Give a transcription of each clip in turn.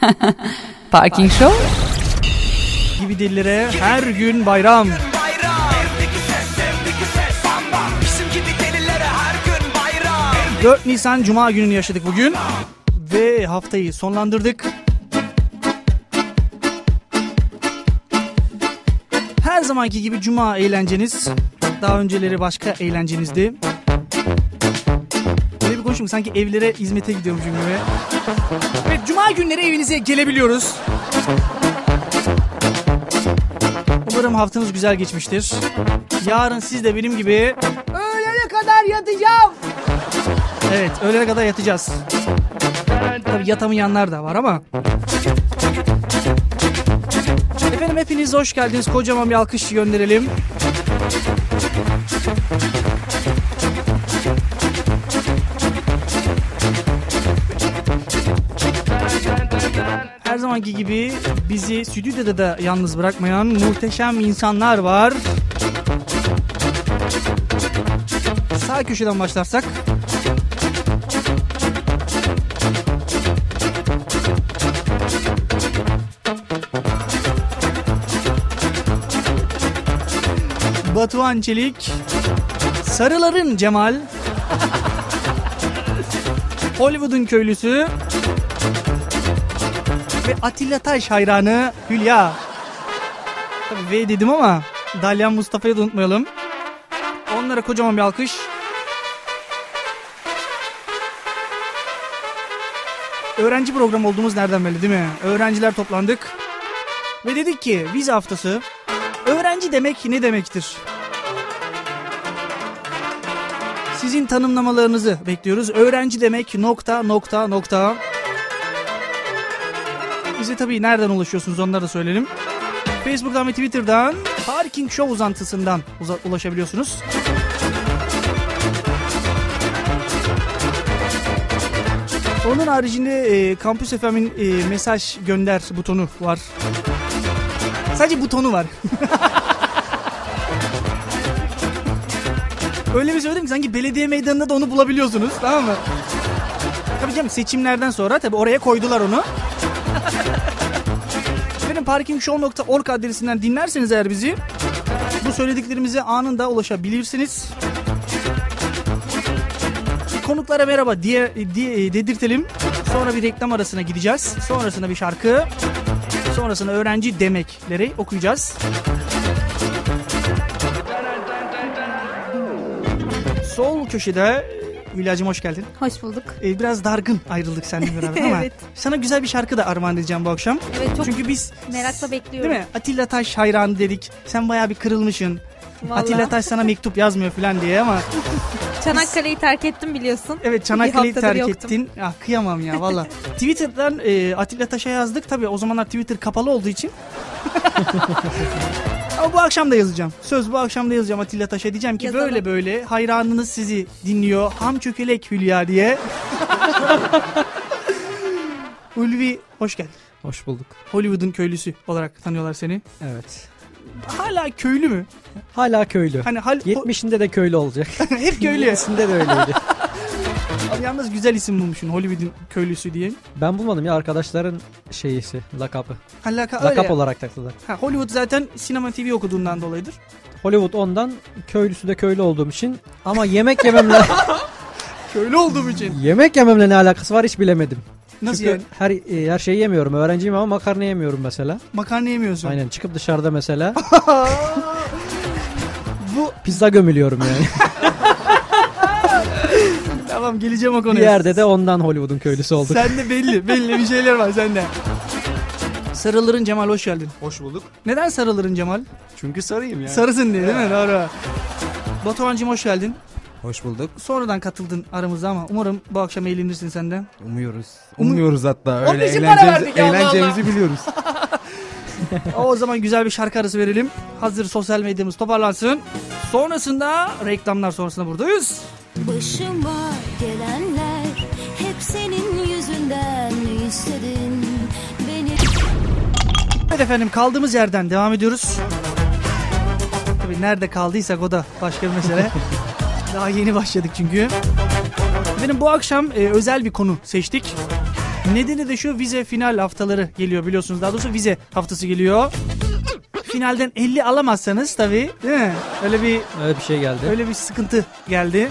Parking Show gibi dillere her gün bayram. 4 Nisan Cuma gününü yaşadık bugün ve haftayı sonlandırdık. Her zamanki gibi Cuma eğlenceniz. Daha önceleri başka eğlencenizdi. Konuşayım sanki evlere hizmete gidiyormuşum gibi. Evet Cuma günleri evinize gelebiliyoruz. Umarım haftanız güzel geçmiştir. Yarın siz de benim gibi öğlene kadar yatacağım. Evet öğlene kadar yatacağız. Tabi yatamayanlar da var ama. Efendim hepiniz hoş geldiniz. Kocaman bir alkış gönderelim. Zamanki gibi bizi stüdyoda da yalnız bırakmayan muhteşem insanlar var. Sağ köşeden başlarsak. Batuhan Çelik, Sarıların Cemal, Hollywood'un köylüsü ve Atilla Taş hayranı Hülya. Tabii V dedim ama Dalyan Mustafa'yı da unutmayalım. Onlara kocaman bir alkış. Öğrenci programı olduğumuz nereden belli değil mi? Öğrenciler toplandık. Ve dedik ki vize haftası öğrenci demek ne demektir? Sizin tanımlamalarınızı bekliyoruz. Öğrenci demek nokta nokta nokta. Bize tabii nereden ulaşıyorsunuz onları da söyleyelim. Facebook'tan ve Twitter'dan Parking Show uzantısından uza- ulaşabiliyorsunuz. Onun haricinde e, Campus FM'in e, mesaj gönder butonu var. Sadece butonu var. Öyle bir söyledim ki sanki belediye meydanında da onu bulabiliyorsunuz tamam mı? Tabii canım seçimlerden sonra tabii oraya koydular onu. Parkingshow.org adresinden dinlerseniz eğer bizi bu söylediklerimize anında ulaşabilirsiniz. Konuklara merhaba diye, diye dedirtelim. Sonra bir reklam arasına gideceğiz. Sonrasında bir şarkı. Sonrasında öğrenci demekleri okuyacağız. Sol köşede Hülya'cığım hoş geldin. Hoş bulduk. Ee, biraz dargın ayrıldık seninle beraber ama Evet. sana güzel bir şarkı da armağan edeceğim bu akşam. Evet çok Çünkü biz merakla bekliyorum. değil mi Atilla Taş hayranı dedik. Sen bayağı bir kırılmışsın. Vallahi. Atilla Taş sana mektup yazmıyor falan diye ama Çanakkale'yi terk ettim biliyorsun. evet Çanakkale'yi terk yoktum. ettin. Ah kıyamam ya valla. Twitter'dan e, Atilla Taş'a yazdık. Tabii o zamanlar Twitter kapalı olduğu için. Ama bu akşam da yazacağım. Söz bu akşam da yazacağım Atilla Taş'a. Diyeceğim ki Yazalım. böyle böyle hayranınız sizi dinliyor. Ham çökelek Hülya diye. Ulvi hoş geldin. Hoş bulduk. Hollywood'un köylüsü olarak tanıyorlar seni. Evet. Hala köylü mü? Hala köylü. Hani hal 70'inde de köylü olacak. hep köylü. 70'inde de öyleydi. Yalnız güzel isim bulmuşsun Hollywood'un köylüsü diye. ben bulmadım ya arkadaşların şeyisi, lakabı. Alaka öyle. Lakap olarak taktılar. Ha, Hollywood zaten sinema TV okuduğundan dolayıdır. Hollywood ondan, köylüsü de köylü olduğum için. Ama yemek yememle Köylü olduğum için. yemek yememle ne alakası var hiç bilemedim. Nasıl Çünkü yani? her e, her şeyi yemiyorum. Öğrenciyim ama makarna yemiyorum mesela. Makarna yemiyorsun. Aynen çıkıp dışarıda mesela Bu pizza gömülüyorum yani. tamam geleceğim o konuya. bir yerde de ondan Hollywood'un köylüsü olduk. Sende belli belli bir şeyler var sende. Sarılırın Cemal hoş geldin. Hoş bulduk. Neden sarılırın Cemal? Çünkü sarıyım yani. Sarısın diye değil mi? Doğru. Batuhan'cım hoş geldin. Hoş bulduk. Sonradan katıldın aramıza ama umarım bu akşam eğlenirsin sen de. Umuyoruz. Umu- Umuyoruz hatta. Onun Öyle için para verdik ya, Allah eğleneceğimizi biliyoruz. o zaman güzel bir şarkı arası verelim. Hazır sosyal medyamız toparlansın. Sonrasında reklamlar sonrasında buradayız. Başıma gelenler hep senin yüzünden istedin beni Evet efendim kaldığımız yerden devam ediyoruz. Tabii nerede kaldıysak o da başka bir mesele. Daha yeni başladık çünkü. Benim bu akşam e, özel bir konu seçtik. Nedeni de şu vize final haftaları geliyor biliyorsunuz. Daha doğrusu vize haftası geliyor. Finalden 50 alamazsanız tabii değil mi? Öyle bir Öyle bir şey geldi. öyle bir sıkıntı geldi.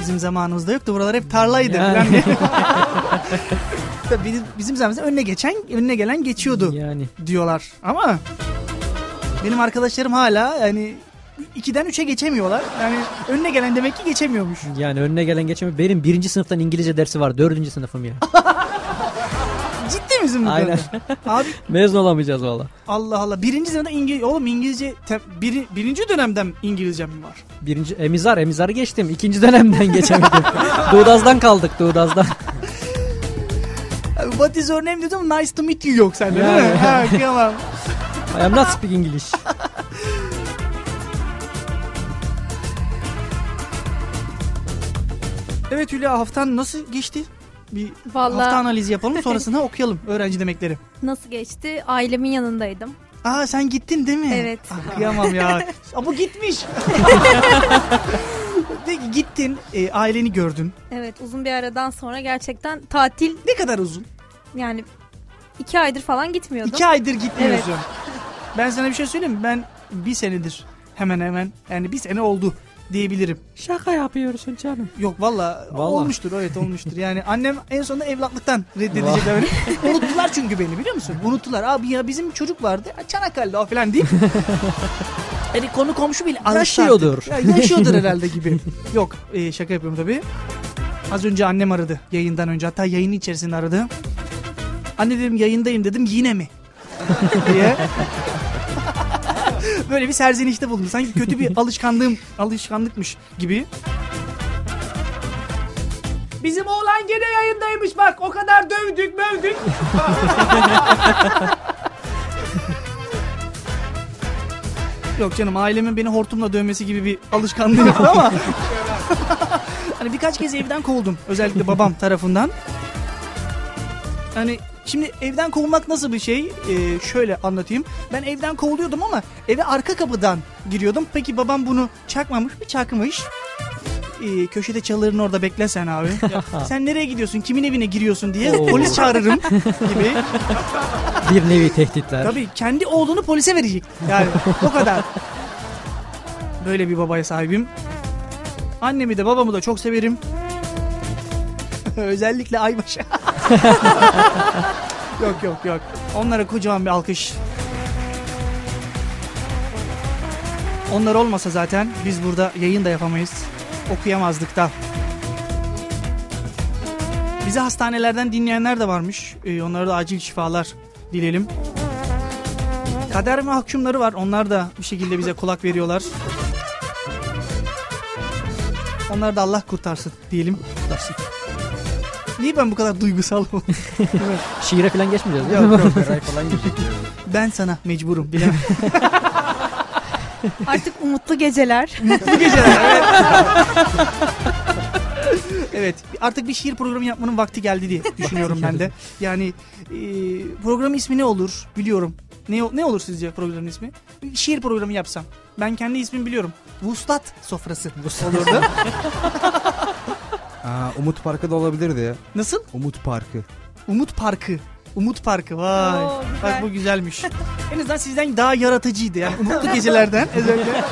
Bizim zamanımızda yoktu. Buralar hep tarlaydı. Yani. falan diye. Tabii bizim, bizim zamanımızda önüne geçen, önüne gelen geçiyordu Yani diyorlar. Ama benim arkadaşlarım hala yani 2'den 3'e geçemiyorlar. Yani önüne gelen demek ki geçemiyormuş. yani önüne gelen geçemiyor. Benim birinci sınıftan İngilizce dersi var. Dördüncü sınıfım ya. Ciddi misin bu Aynen. Abi Mezun olamayacağız valla. Allah Allah. Birinci sınıfta İngiliz... Oğlum İngilizce... Te... Biri... Birinci dönemden İngilizcem mi var? Birinci emizar emizarı geçtim. İkinci dönemden geçemedim. Doğudaz'dan kaldık Doğudaz'dan. What is your name dedim nice to meet you yok sende değil Yani. mi? Ha kıyamam. I am not speaking English. Evet Hülya haftan nasıl geçti? Bir Vallahi hafta analizi yapalım sonrasında okuyalım öğrenci demekleri. nasıl geçti? Ailemin yanındaydım. Aa sen gittin değil mi? Evet. Ah, kıyamam ya. Aa, bu gitmiş. Peki gittin e, aileni gördün. Evet uzun bir aradan sonra gerçekten tatil Ne kadar uzun? yani iki aydır falan gitmiyordum. İki aydır gitmiyorsun. Ben sana bir şey söyleyeyim mi? Ben bir senedir hemen hemen yani bir sene oldu diyebilirim. Şaka yapıyorsun canım. Yok valla olmuştur evet olmuştur. Yani annem en sonunda evlatlıktan reddedecek beni. Unuttular çünkü beni biliyor musun? Unuttular. Abi ya bizim çocuk vardı. Çanakkale'de o falan deyip. Yani konu komşu bile Yaşıyordur. Ya yaşıyordur herhalde gibi. Yok e, şaka yapıyorum tabii. Az önce annem aradı yayından önce. Hatta yayının içerisinde aradı. Anne dedim yayındayım dedim yine mi? diye. Böyle bir serzenişte bulundu. Sanki kötü bir alışkanlığım, alışkanlıkmış gibi. Bizim oğlan gene yayındaymış bak. O kadar dövdük mövdük. Yok canım ailemin beni hortumla dövmesi gibi bir alışkanlığı yok ama. hani birkaç kez evden kovuldum. Özellikle babam tarafından. Hani şimdi evden kovulmak nasıl bir şey? Ee, şöyle anlatayım. Ben evden kovuluyordum ama eve arka kapıdan giriyordum. Peki babam bunu çakmamış mı? Çakmış. Ee, köşede çalıların orada bekle sen abi. Sen nereye gidiyorsun? Kimin evine giriyorsun diye Oo. polis çağırırım gibi. Bir nevi tehditler. Tabii kendi oğlunu polise verecek. Yani o kadar. Böyle bir babaya sahibim. Annemi de babamı da çok severim. Özellikle Aybaş'a. yok yok yok. Onlara kocaman bir alkış. Onlar olmasa zaten biz burada yayın da yapamayız. Okuyamazdık da. Bizi hastanelerden dinleyenler de varmış. Ee, onlara da acil şifalar dileyelim. Kader mahkumları var. Onlar da bir şekilde bize kulak veriyorlar. Onlar da Allah kurtarsın diyelim. Kurtarsın. Niye ben bu kadar duygusal oldum? Şiire falan geçmeyeceğiz Yok, yok. Falan ben sana mecburum bilemem. Artık umutlu geceler. Mutlu geceler. Evet. evet. Artık bir şiir programı yapmanın vakti geldi diye düşünüyorum ben de. Yani e, programın ismi ne olur biliyorum. Ne ne olur sizce programın ismi? Bir şiir programı yapsam. Ben kendi ismimi biliyorum. Vuslat sofrası olurdu. Aa, Umut Parkı da olabilirdi ya. Nasıl? Umut Parkı. Umut Parkı. Umut Parkı vay. Oo, güzel. Bak bu güzelmiş. en azından sizden daha yaratıcıydı yani. Umutlu gecelerden özellikle.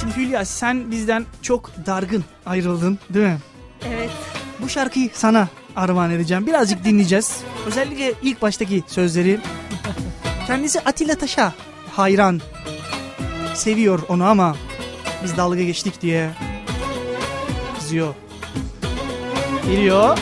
Şimdi Hülya sen bizden çok dargın ayrıldın değil mi? Evet. Bu şarkıyı sana armağan edeceğim. Birazcık dinleyeceğiz. Özellikle ilk baştaki sözleri. Kendisi Atilla Taş'a hayran. Seviyor onu ama biz dalga geçtik diye kızıyor. Geliyor.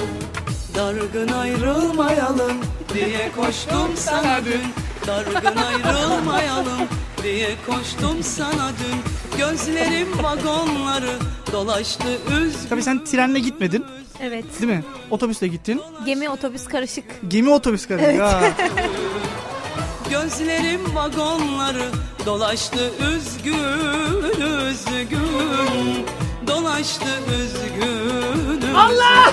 Dargın ayrılmayalım diye koştum sana dün Dargın ayrılmayalım diye koştum sana dün Gözlerim vagonları dolaştı üz Tabii sen trenle gitmedin Evet. değil mi? Otobüsle gittin. Gemi otobüs karışık. Gemi otobüs karı. Evet. gözlerim vagonları dolaştı üzgün üzgün. Dolaştı üzgün üzgün. Allah!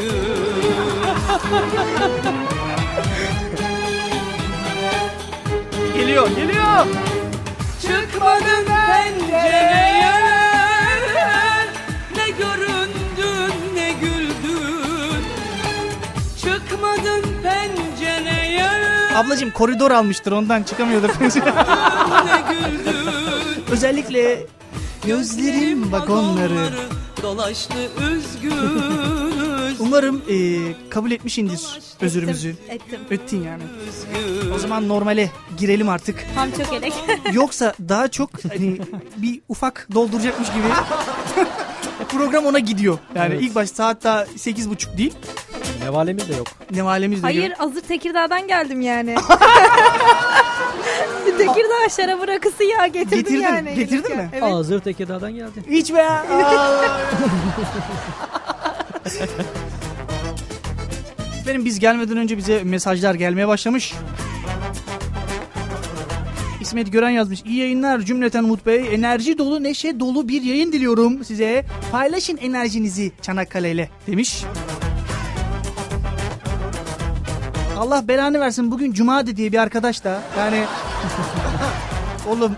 geliyor geliyor. Çıkmadım pencereye. Ne görür Ablacığım koridor almıştır ondan çıkamıyordur. Özellikle gözlerim vagonları. Dolaştı üzgün Umarım eee, kabul etmişindir özürümüzü. Ettim, ettim. Ettin yani. üzgün O zaman normale girelim artık. Tam çok elek. Yoksa daha çok hani bir ufak dolduracakmış gibi program ona gidiyor. Yani Evet. ilk baş saat daha sekiz buçuk değil. Nevalemiz de yok. Ne valemiz de Hayır hazır Tekirdağ'dan geldim yani. Tekirdağ şarabı rakısı ya getirdim Getirdin, yani. getirdin mi? Evet. Hazır Tekirdağ'dan geldi. İç be. Efendim biz gelmeden önce bize mesajlar gelmeye başlamış. İsmet Gören yazmış. İyi yayınlar cümleten Umut Bey. Enerji dolu, neşe dolu bir yayın diliyorum size. Paylaşın enerjinizi Çanakkale ile demiş. Allah belanı versin. Bugün Cuma'dı diye bir arkadaş da. Yani oğlum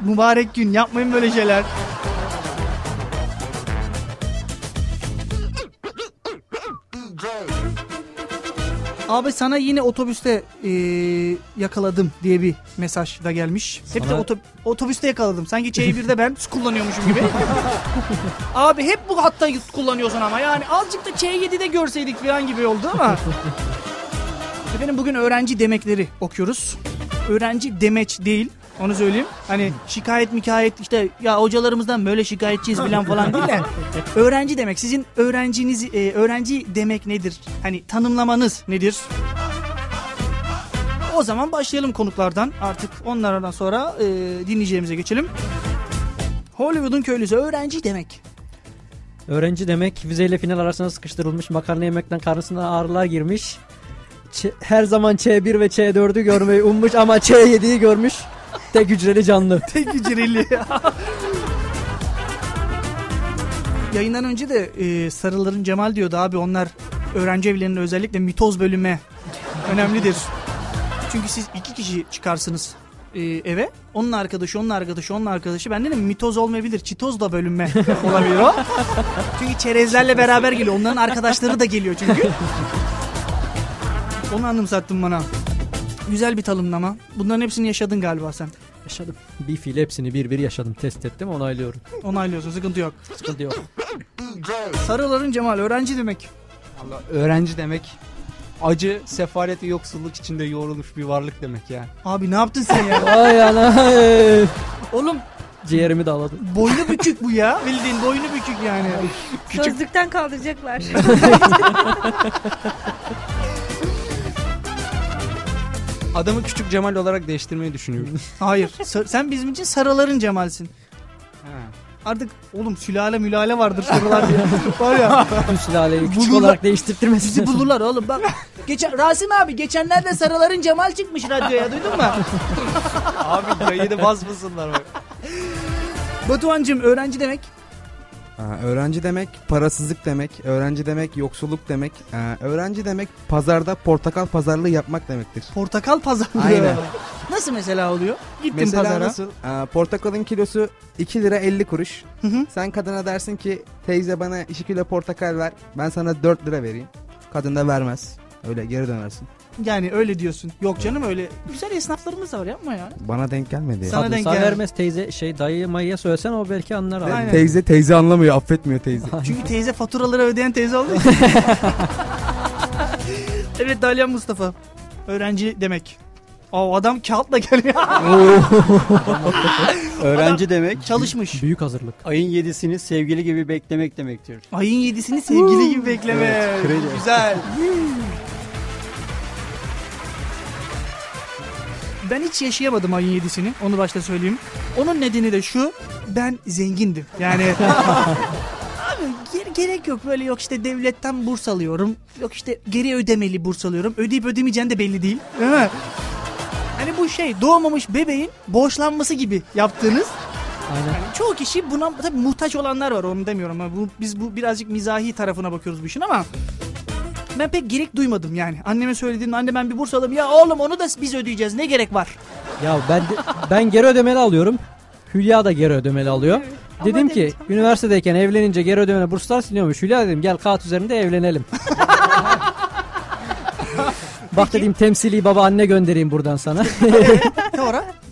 mübarek gün yapmayın böyle şeyler. Abi sana yine otobüste eee, yakaladım diye bir mesaj da gelmiş. Hep de Sana- oto- otobüste yakaladım. Sanki Ç1'de ben kullanıyormuşum gibi. Abi hep bu hatta kullanıyorsun ama yani azıcık da Ç7'de görseydik falan gibi oldu ama. Efendim bugün öğrenci demekleri okuyoruz. Öğrenci demeç değil. Onu söyleyeyim. Hani şikayet mikayet işte ya hocalarımızdan böyle şikayetçiyiz falan falan değil de öğrenci demek. Sizin öğrenciniz e, öğrenci demek nedir? Hani tanımlamanız nedir? O zaman başlayalım konuklardan. Artık onlardan sonra e, dinleyeceğimize geçelim. Hollywood'un köylüsü öğrenci demek. Öğrenci demek vizeyle final arasına sıkıştırılmış makarna yemekten karnısına ağrılar girmiş. Ç- her zaman Ç1 ve Ç4'ü görmeyi ummuş ama Ç7'yi görmüş. Tek hücreli canlı. Tek hücreli. Yayından önce de e, Sarıların Cemal diyordu abi onlar öğrenci evlerinde özellikle mitoz bölüme önemlidir. Çünkü siz iki kişi çıkarsınız e, eve. Onun arkadaşı, onun arkadaşı, onun arkadaşı. Ben dedim mitoz olmayabilir. Çitoz da bölünme olabilir o. Çünkü çerezlerle beraber geliyor. Onların arkadaşları da geliyor çünkü. Onu anımsattın bana. Güzel bir tanımlama. Bunların hepsini yaşadın galiba sen. Yaşadım. Bir fiil hepsini bir bir yaşadım. Test ettim onaylıyorum. Onaylıyorsun sıkıntı yok. Sıkıntı yok. Sarıların Cemal öğrenci demek. Allah, öğrenci demek acı, sefalet ve yoksulluk içinde yoğrulmuş bir varlık demek ya. Abi ne yaptın sen ya? Ay ana. Oğlum Ciğerimi dağladım. boynu bükük bu ya. Bildiğin boynu bükük yani. Sözlükten kaldıracaklar. Adamı küçük Cemal olarak değiştirmeyi düşünüyorum. Hayır. Sa- sen bizim için sarıların Cemal'sin. Ha. Artık oğlum sülale mülale vardır sarılar diye. Var ya. Bütün sülaleyi küçük Bulurlar- olarak değiştirttirmesin. Bizi bulurlar oğlum bak. Geçen Rasim abi geçenlerde sarıların Cemal çıkmış radyoya duydun mu? Abi yayını basmasınlar bak. Batuhan'cım öğrenci demek. Ha, öğrenci demek parasızlık demek, öğrenci demek yoksulluk demek, ha, öğrenci demek pazarda portakal pazarlığı yapmak demektir. Portakal pazarlığı. Aynen. Nasıl mesela oluyor? Gittin Mesela pazara. nasıl? Ha, portakalın kilosu 2 lira 50 kuruş. Hı hı. Sen kadına dersin ki teyze bana 2 kilo portakal ver. Ben sana 4 lira vereyim. Kadın da vermez. Öyle geri dönersin. Yani öyle diyorsun. Yok canım öyle. Güzel esnaflarımız da var yapma ya. Bana denk gelmedi. Sana Sana denk denk gel- vermez teyze şey dayı mayıya söylesen o belki anlar abi. Aynen. Teyze teyze anlamıyor, affetmiyor teyze. Çünkü teyze faturaları ödeyen teyze oldu. evet Dalyan Mustafa. Öğrenci demek. Aa, adam kağıtla geliyor. Öğrenci demek Çalışmış. Büyük hazırlık. ayın yedisini sevgili gibi beklemek demektir. Ayın yedisini sevgili gibi bekleme. Güzel. Ben hiç yaşayamadım ayın yedisini. Onu başta söyleyeyim. Onun nedeni de şu. Ben zengindim. Yani Abi ger- gerek yok böyle yok işte devletten burs alıyorum. Yok işte geri ödemeli burs alıyorum. Ödeyip ödemeyeceğin de belli değil. Değil mi? Hani bu şey doğmamış bebeğin borçlanması gibi yaptığınız Aynen. yani çoğu kişi buna tabii muhtaç olanlar var onu demiyorum ama bu, biz bu birazcık mizahi tarafına bakıyoruz bu işin ama ben pek gerek duymadım yani. Anneme söylediğimde anne ben bir burs alayım ya oğlum onu da biz ödeyeceğiz ne gerek var? Ya ben de- ben geri ödemeli alıyorum. Hülya da geri ödemeli alıyor. Dedim ki dedim- üniversitedeyken evlenince geri ödemeli burslar siliyormuş. Hülya dedim gel kağıt üzerinde evlenelim. Bak dedim temsili baba anne göndereyim buradan sana. Sonra?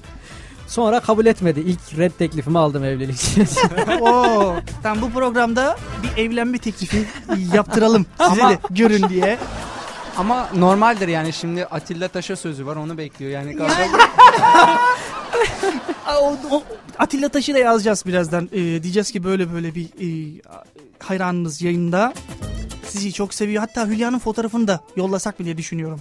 Sonra kabul etmedi. İlk red teklifimi aldım evlilik için. Oo, tamam bu programda bir evlenme teklifi yaptıralım size Ama- de görün diye. Ama normaldir yani şimdi Atilla Taş'a sözü var onu bekliyor yani. galiba- Aa, o, o- Atilla Taş'ı da yazacağız birazdan. Ee, diyeceğiz ki böyle böyle bir e, hayranınız yayında. Sizi çok seviyor. Hatta Hülya'nın fotoğrafını da yollasak mı diye düşünüyorum.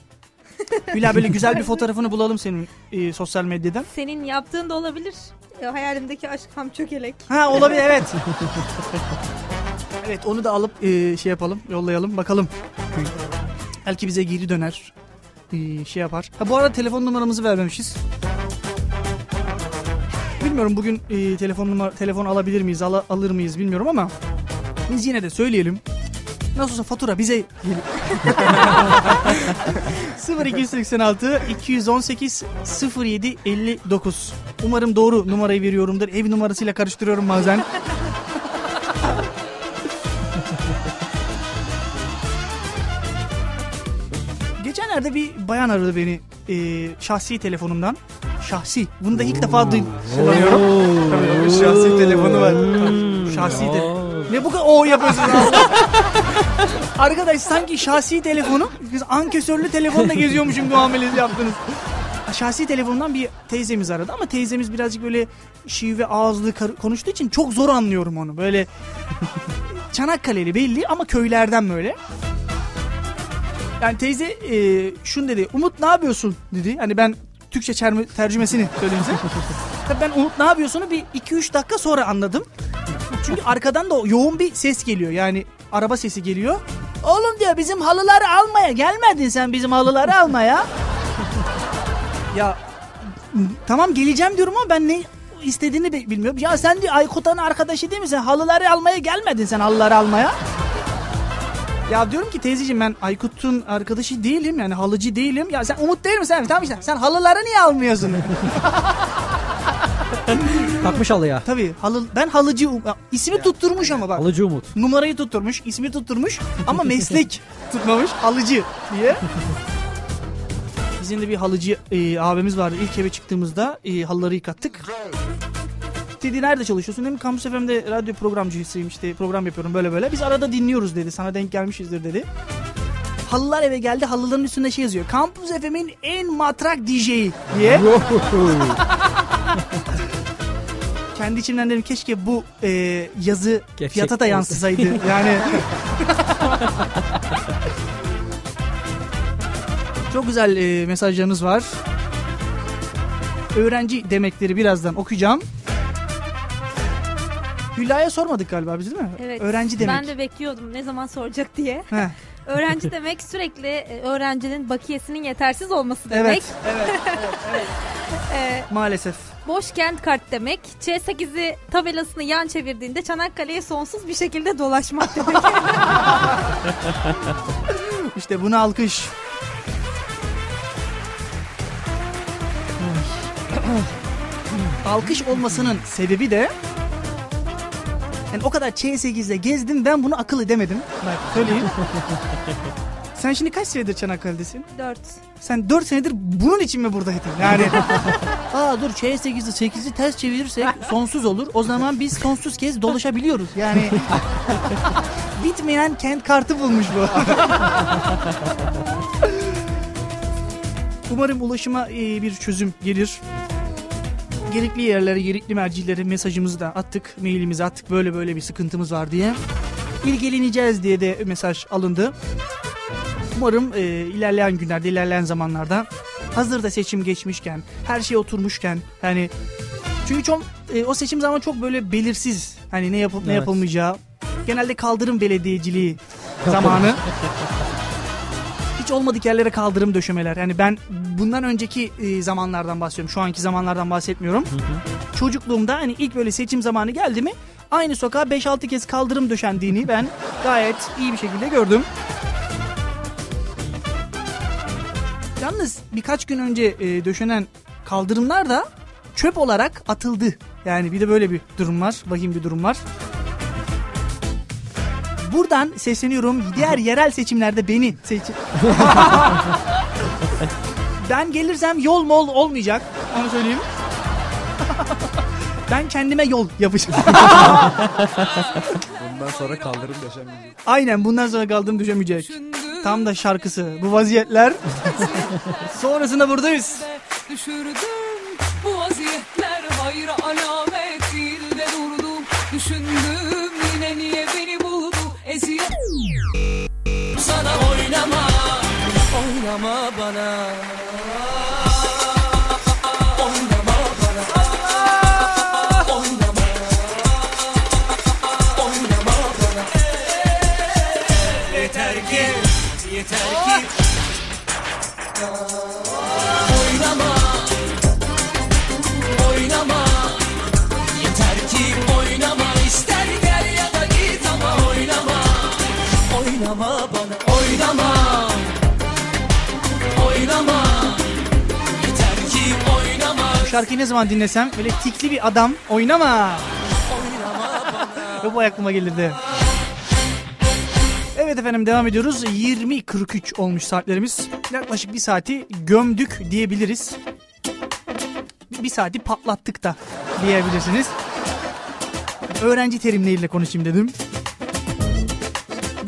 Hülya böyle güzel bir fotoğrafını bulalım senin e, sosyal medyadan. Senin yaptığın da olabilir. Ya, hayalimdeki aşk ham çökelek. Ha olabilir evet. evet onu da alıp e, şey yapalım yollayalım bakalım. Belki bize geri döner. E, şey yapar. Ha bu arada telefon numaramızı vermemişiz. Bilmiyorum bugün e, telefon numara telefon alabilir miyiz ala- alır mıyız bilmiyorum ama biz yine de söyleyelim. Nasıl olsa fatura bize gelir. 0286 218 07 59. Umarım doğru numarayı veriyorumdur. Ev numarasıyla karıştırıyorum bazen. Geçenlerde bir bayan aradı beni e, şahsi telefonumdan. Şahsi. Bunu da ilk defa duy- kullanıyorum. Tabii, şahsi telefonu var. Şahsi telefon. Ne bu kadar o yapıyorsun Allah? Arkadaş sanki şahsi telefonu biz ankesörlü telefonla geziyormuşum muamelesi yaptınız. Şahsi telefondan bir teyzemiz aradı ama teyzemiz birazcık böyle şive ağızlı konuştuğu için çok zor anlıyorum onu. Böyle Çanakkale'li belli ama köylerden böyle. Yani teyze e, şunu dedi. Umut ne yapıyorsun dedi. Hani ben Türkçe tercümesini söyleyeyim size. Tabii ben Umut ne yapıyorsunu bir 2-3 dakika sonra anladım. Çünkü arkadan da yoğun bir ses geliyor. Yani araba sesi geliyor. Oğlum diyor bizim halıları almaya gelmedin sen bizim halıları almaya. ya tamam geleceğim diyorum ama ben ne istediğini bi- bilmiyorum. Ya sen diyor Aykut'un arkadaşı değil misin? Halıları almaya gelmedin sen halıları almaya. Ya diyorum ki teyzeciğim ben Aykut'un arkadaşı değilim yani halıcı değilim. Ya sen Umut değil misin? Tamam işte sen halıları niye almıyorsun? Takmış halıya. Tabii halı, ben halıcı ismi tutturmuş ama bak. Halıcı Umut. Numarayı tutturmuş, ismi tutturmuş ama meslek tutmamış halıcı diye. Bizim de bir halıcı e, abimiz vardı. İlk eve çıktığımızda e, halıları yıkattık. Dedi nerede çalışıyorsun? Dedim Kampüs FM'de radyo programcısıyım işte program yapıyorum böyle böyle. Biz arada dinliyoruz dedi. Sana denk gelmişizdir dedi. Halılar eve geldi. Halıların üstünde şey yazıyor. Kampüs FM'in en matrak DJ'i diye. Kendi içimden dedim keşke bu e, yazı Gerçek fiyata da yansısaydı. Yani çok güzel e, mesajlarınız var. Öğrenci demekleri birazdan okuyacağım. Hülya'ya sormadık galiba biz değil mi? Evet. Öğrenci demek. Ben de bekliyordum ne zaman soracak diye. Heh, Öğrenci demek sürekli e, öğrencinin bakiyesinin yetersiz olması demek. evet, evet, E, maalesef. Boş kent kart demek. C8'i tabelasını yan çevirdiğinde Çanakkale'ye sonsuz bir şekilde dolaşmak demek. İşte buna alkış. alkış olmasının sebebi de yani o kadar Ç8'de gezdim ben bunu akıl edemedim. Bak söyleyeyim. Sen şimdi kaç senedir Çanakkale'desin? 4. Sen 4 senedir bunun için mi buradaydın? Yani aa dur Ç8'i 8'i ters çevirirsek sonsuz olur. O zaman biz sonsuz kez dolaşabiliyoruz. Yani bitmeyen kent kartı bulmuş bu. Umarım ulaşıma e, bir çözüm gelir. Gerekli yerlere, gerekli mercilere mesajımızı da attık. Mailimizi attık. Böyle böyle bir sıkıntımız var diye. İlgileneceğiz diye de mesaj alındı. Umarım e, ilerleyen günlerde, ilerleyen zamanlarda hazır da seçim geçmişken, her şey oturmuşken yani çünkü çok e, o seçim zamanı çok böyle belirsiz. Hani ne yapıp ne Evet. yapılmayacağı. Genelde kaldırım belediyeciliği zamanı. Hiç olmadık yerlere kaldırım döşemeler. Yani ben bundan önceki e, zamanlardan bahsediyorum. Şu anki zamanlardan bahsetmiyorum. Çocukluğumda hani ilk böyle seçim zamanı geldi mi aynı sokağa 5-6 kez kaldırım döşendiğini ben gayet iyi bir şekilde gördüm. Yalnız birkaç gün önce e, döşenen kaldırımlar da çöp olarak atıldı. Yani bir de böyle bir durum var. Vahim bir durum var. Buradan sesleniyorum. Diğer yerel seçimlerde beni seçin. Ben gelirsem yol mol olmayacak. Onu söyleyeyim. ben kendime yol yapacağım. Bundan sonra kaldırım döşemeyecek. Aynen bundan sonra kaldığım düşemeyecek. Tam da şarkısı. Bu vaziyetler. Sonrasında buradayız. Düşürdüm bu vaziyetler hayra alamet değil de durdum Düşündüm yine niye beni buldu eziyet Sana oynama Oynama bana Oynama bana oynama Oynama Yeter ki oynama Şarkıyı ne zaman dinlesem böyle tikli bir adam oynama. Ve bu aklıma gelirdi. Evet efendim devam ediyoruz. 20.43 olmuş saatlerimiz. Yaklaşık bir saati gömdük diyebiliriz. Bir saati patlattık da diyebilirsiniz. Öğrenci terimleriyle konuşayım dedim.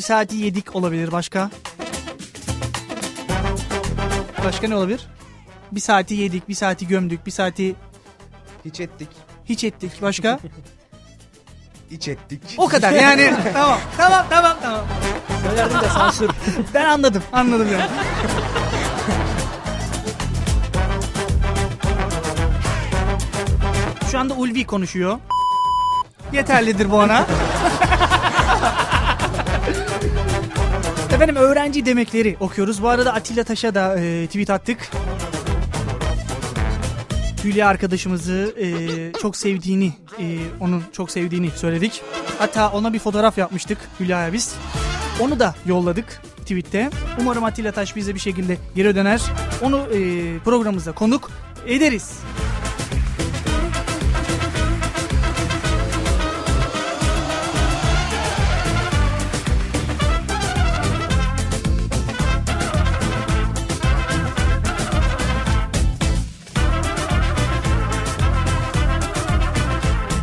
Bir saati yedik olabilir başka. Başka ne olabilir? Bir saati yedik, bir saati gömdük, bir saati Hiç ettik. hiç ettik. Başka? İç ettik. o kadar yani. tamam, tamam, tamam, tamam. Söylerdim de sansür. Ben anladım, anladım yani. Şu anda Ulvi konuşuyor. Yeterlidir bu ana. Efendim öğrenci demekleri okuyoruz. Bu arada Atilla Taş'a da e, tweet attık. Hülya arkadaşımızı e, çok sevdiğini, e, onun çok sevdiğini söyledik. Hatta ona bir fotoğraf yapmıştık Hülya'ya biz. Onu da yolladık tweette. Umarım Atilla Taş bize bir şekilde geri döner. Onu e, programımıza konuk ederiz.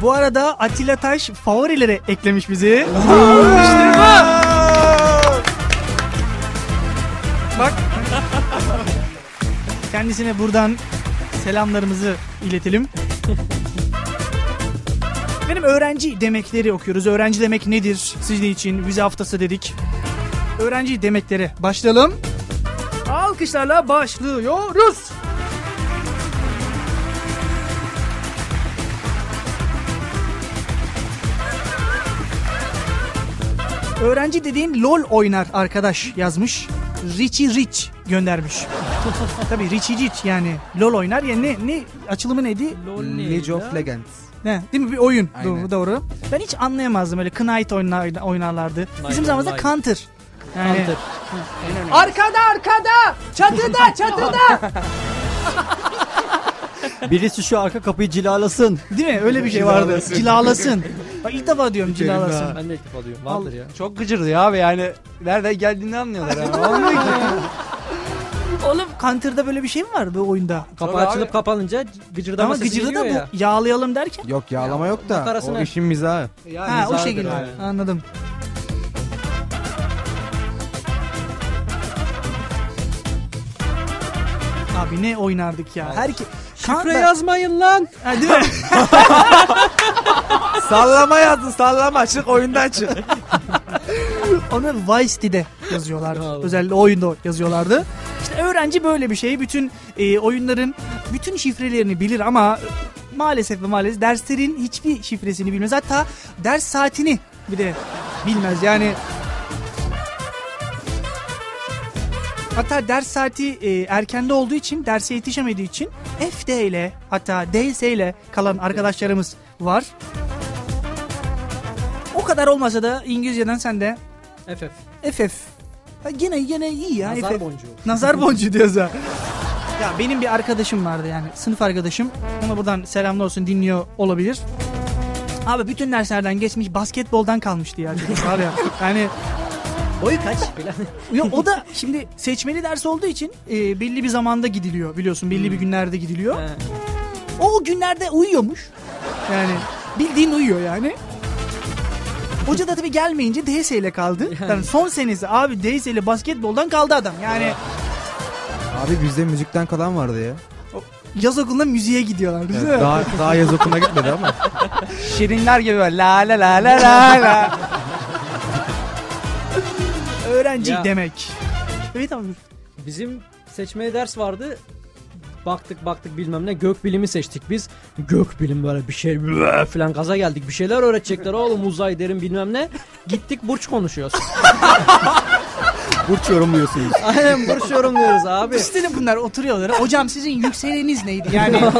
Bu arada Atilla Taş favorilere eklemiş bizi. İşte bu. Bak. Kendisine buradan selamlarımızı iletelim. Benim öğrenci demekleri okuyoruz. Öğrenci demek nedir? Sizin için vize haftası dedik. Öğrenci demekleri başlayalım. Alkışlarla başlıyoruz. Öğrenci dediğin LOL oynar arkadaş yazmış. Richie Rich göndermiş. Tabii Richie Rich yani LOL oynar ya ne ne açılımı neydi? League of Legends. Ne? Değil mi bir oyun. Aynen. Doğru, doğru. Ben hiç anlayamazdım öyle Knight oynar, oynarlardı. Bizim Knight zamanımızda Online. Counter. Yani Counter. arkada arkada çatıda çatıda. Birisi şu arka kapıyı cilalasın. Değil mi? Öyle bir şey vardı. Cilalasın. Bak ilk defa diyorum cilalasın. Ben de ilk defa duyuyorum. Vardır ya. Çok gıcırdı ya abi yani. Nereden geldiğini anlıyorlar abi. Olmuyor ki. Oğlum Counter'da böyle bir şey mi var bu oyunda? Kapı Tabii açılıp abi. kapanınca gıcırdama Ama geliyor da ya. bu yağlayalım derken. Yok yağlama yok da o işin mizahı. Ya Ha o şekilde. abi. Anladım. Abi ne oynardık ya. Her ki Şifre yazmayın lan. Ha, değil mi? sallama yazdın sallama çık oyundan çık. Onu Vice City'de yazıyorlar. Vallahi. Özellikle oyunda yazıyorlardı. İşte öğrenci böyle bir şey. Bütün e, oyunların bütün şifrelerini bilir ama maalesef ve maalesef derslerin hiçbir şifresini bilmez. Hatta ders saatini bir de bilmez. Yani Hatta ders saati e, erkende olduğu için derse yetişemediği için FD ile hatta DS ile kalan arkadaşlarımız var. O kadar olmasa da İngilizceden sen de FF. FF. Ha, gene gene iyi ya Nazar FF. boncuğu. Nazar boncuğu diyoruz ha. Ya benim bir arkadaşım vardı yani sınıf arkadaşım. Ona buradan selamlar olsun dinliyor olabilir. Abi bütün derslerden geçmiş basketboldan kalmıştı ya çocuk var ya. Yani Boyu kaç. Ya o da şimdi seçmeli ders olduğu için e, belli bir zamanda gidiliyor biliyorsun. Belli bir günlerde gidiliyor. He. O, günlerde uyuyormuş. Yani bildiğin uyuyor yani. Hoca da tabii gelmeyince DS ile kaldı. Yani son senesi abi DS ile basketboldan kaldı adam. Yani Abi bizde müzikten kalan vardı ya. yaz okuluna müziğe gidiyorlar. değil mi? Daha, daha yaz okuluna gitmedi ama. Şirinler gibi böyle la la la la la la. Öğrenci Ya. demek. Evet abi. Bizim seçmeli ders vardı. Baktık baktık bilmem ne gök bilimi seçtik biz. Gök bilim böyle bir şey "Bıı" falan gaza geldik. Bir şeyler öğretecekler oğlum uzay derin bilmem ne. Gittik burç konuşuyoruz. Burç yorumluyorsunuz. Aynen burç yorumluyoruz abi. İşte de bunlar oturuyorlar. Hocam sizin yükseleniz neydi? Yani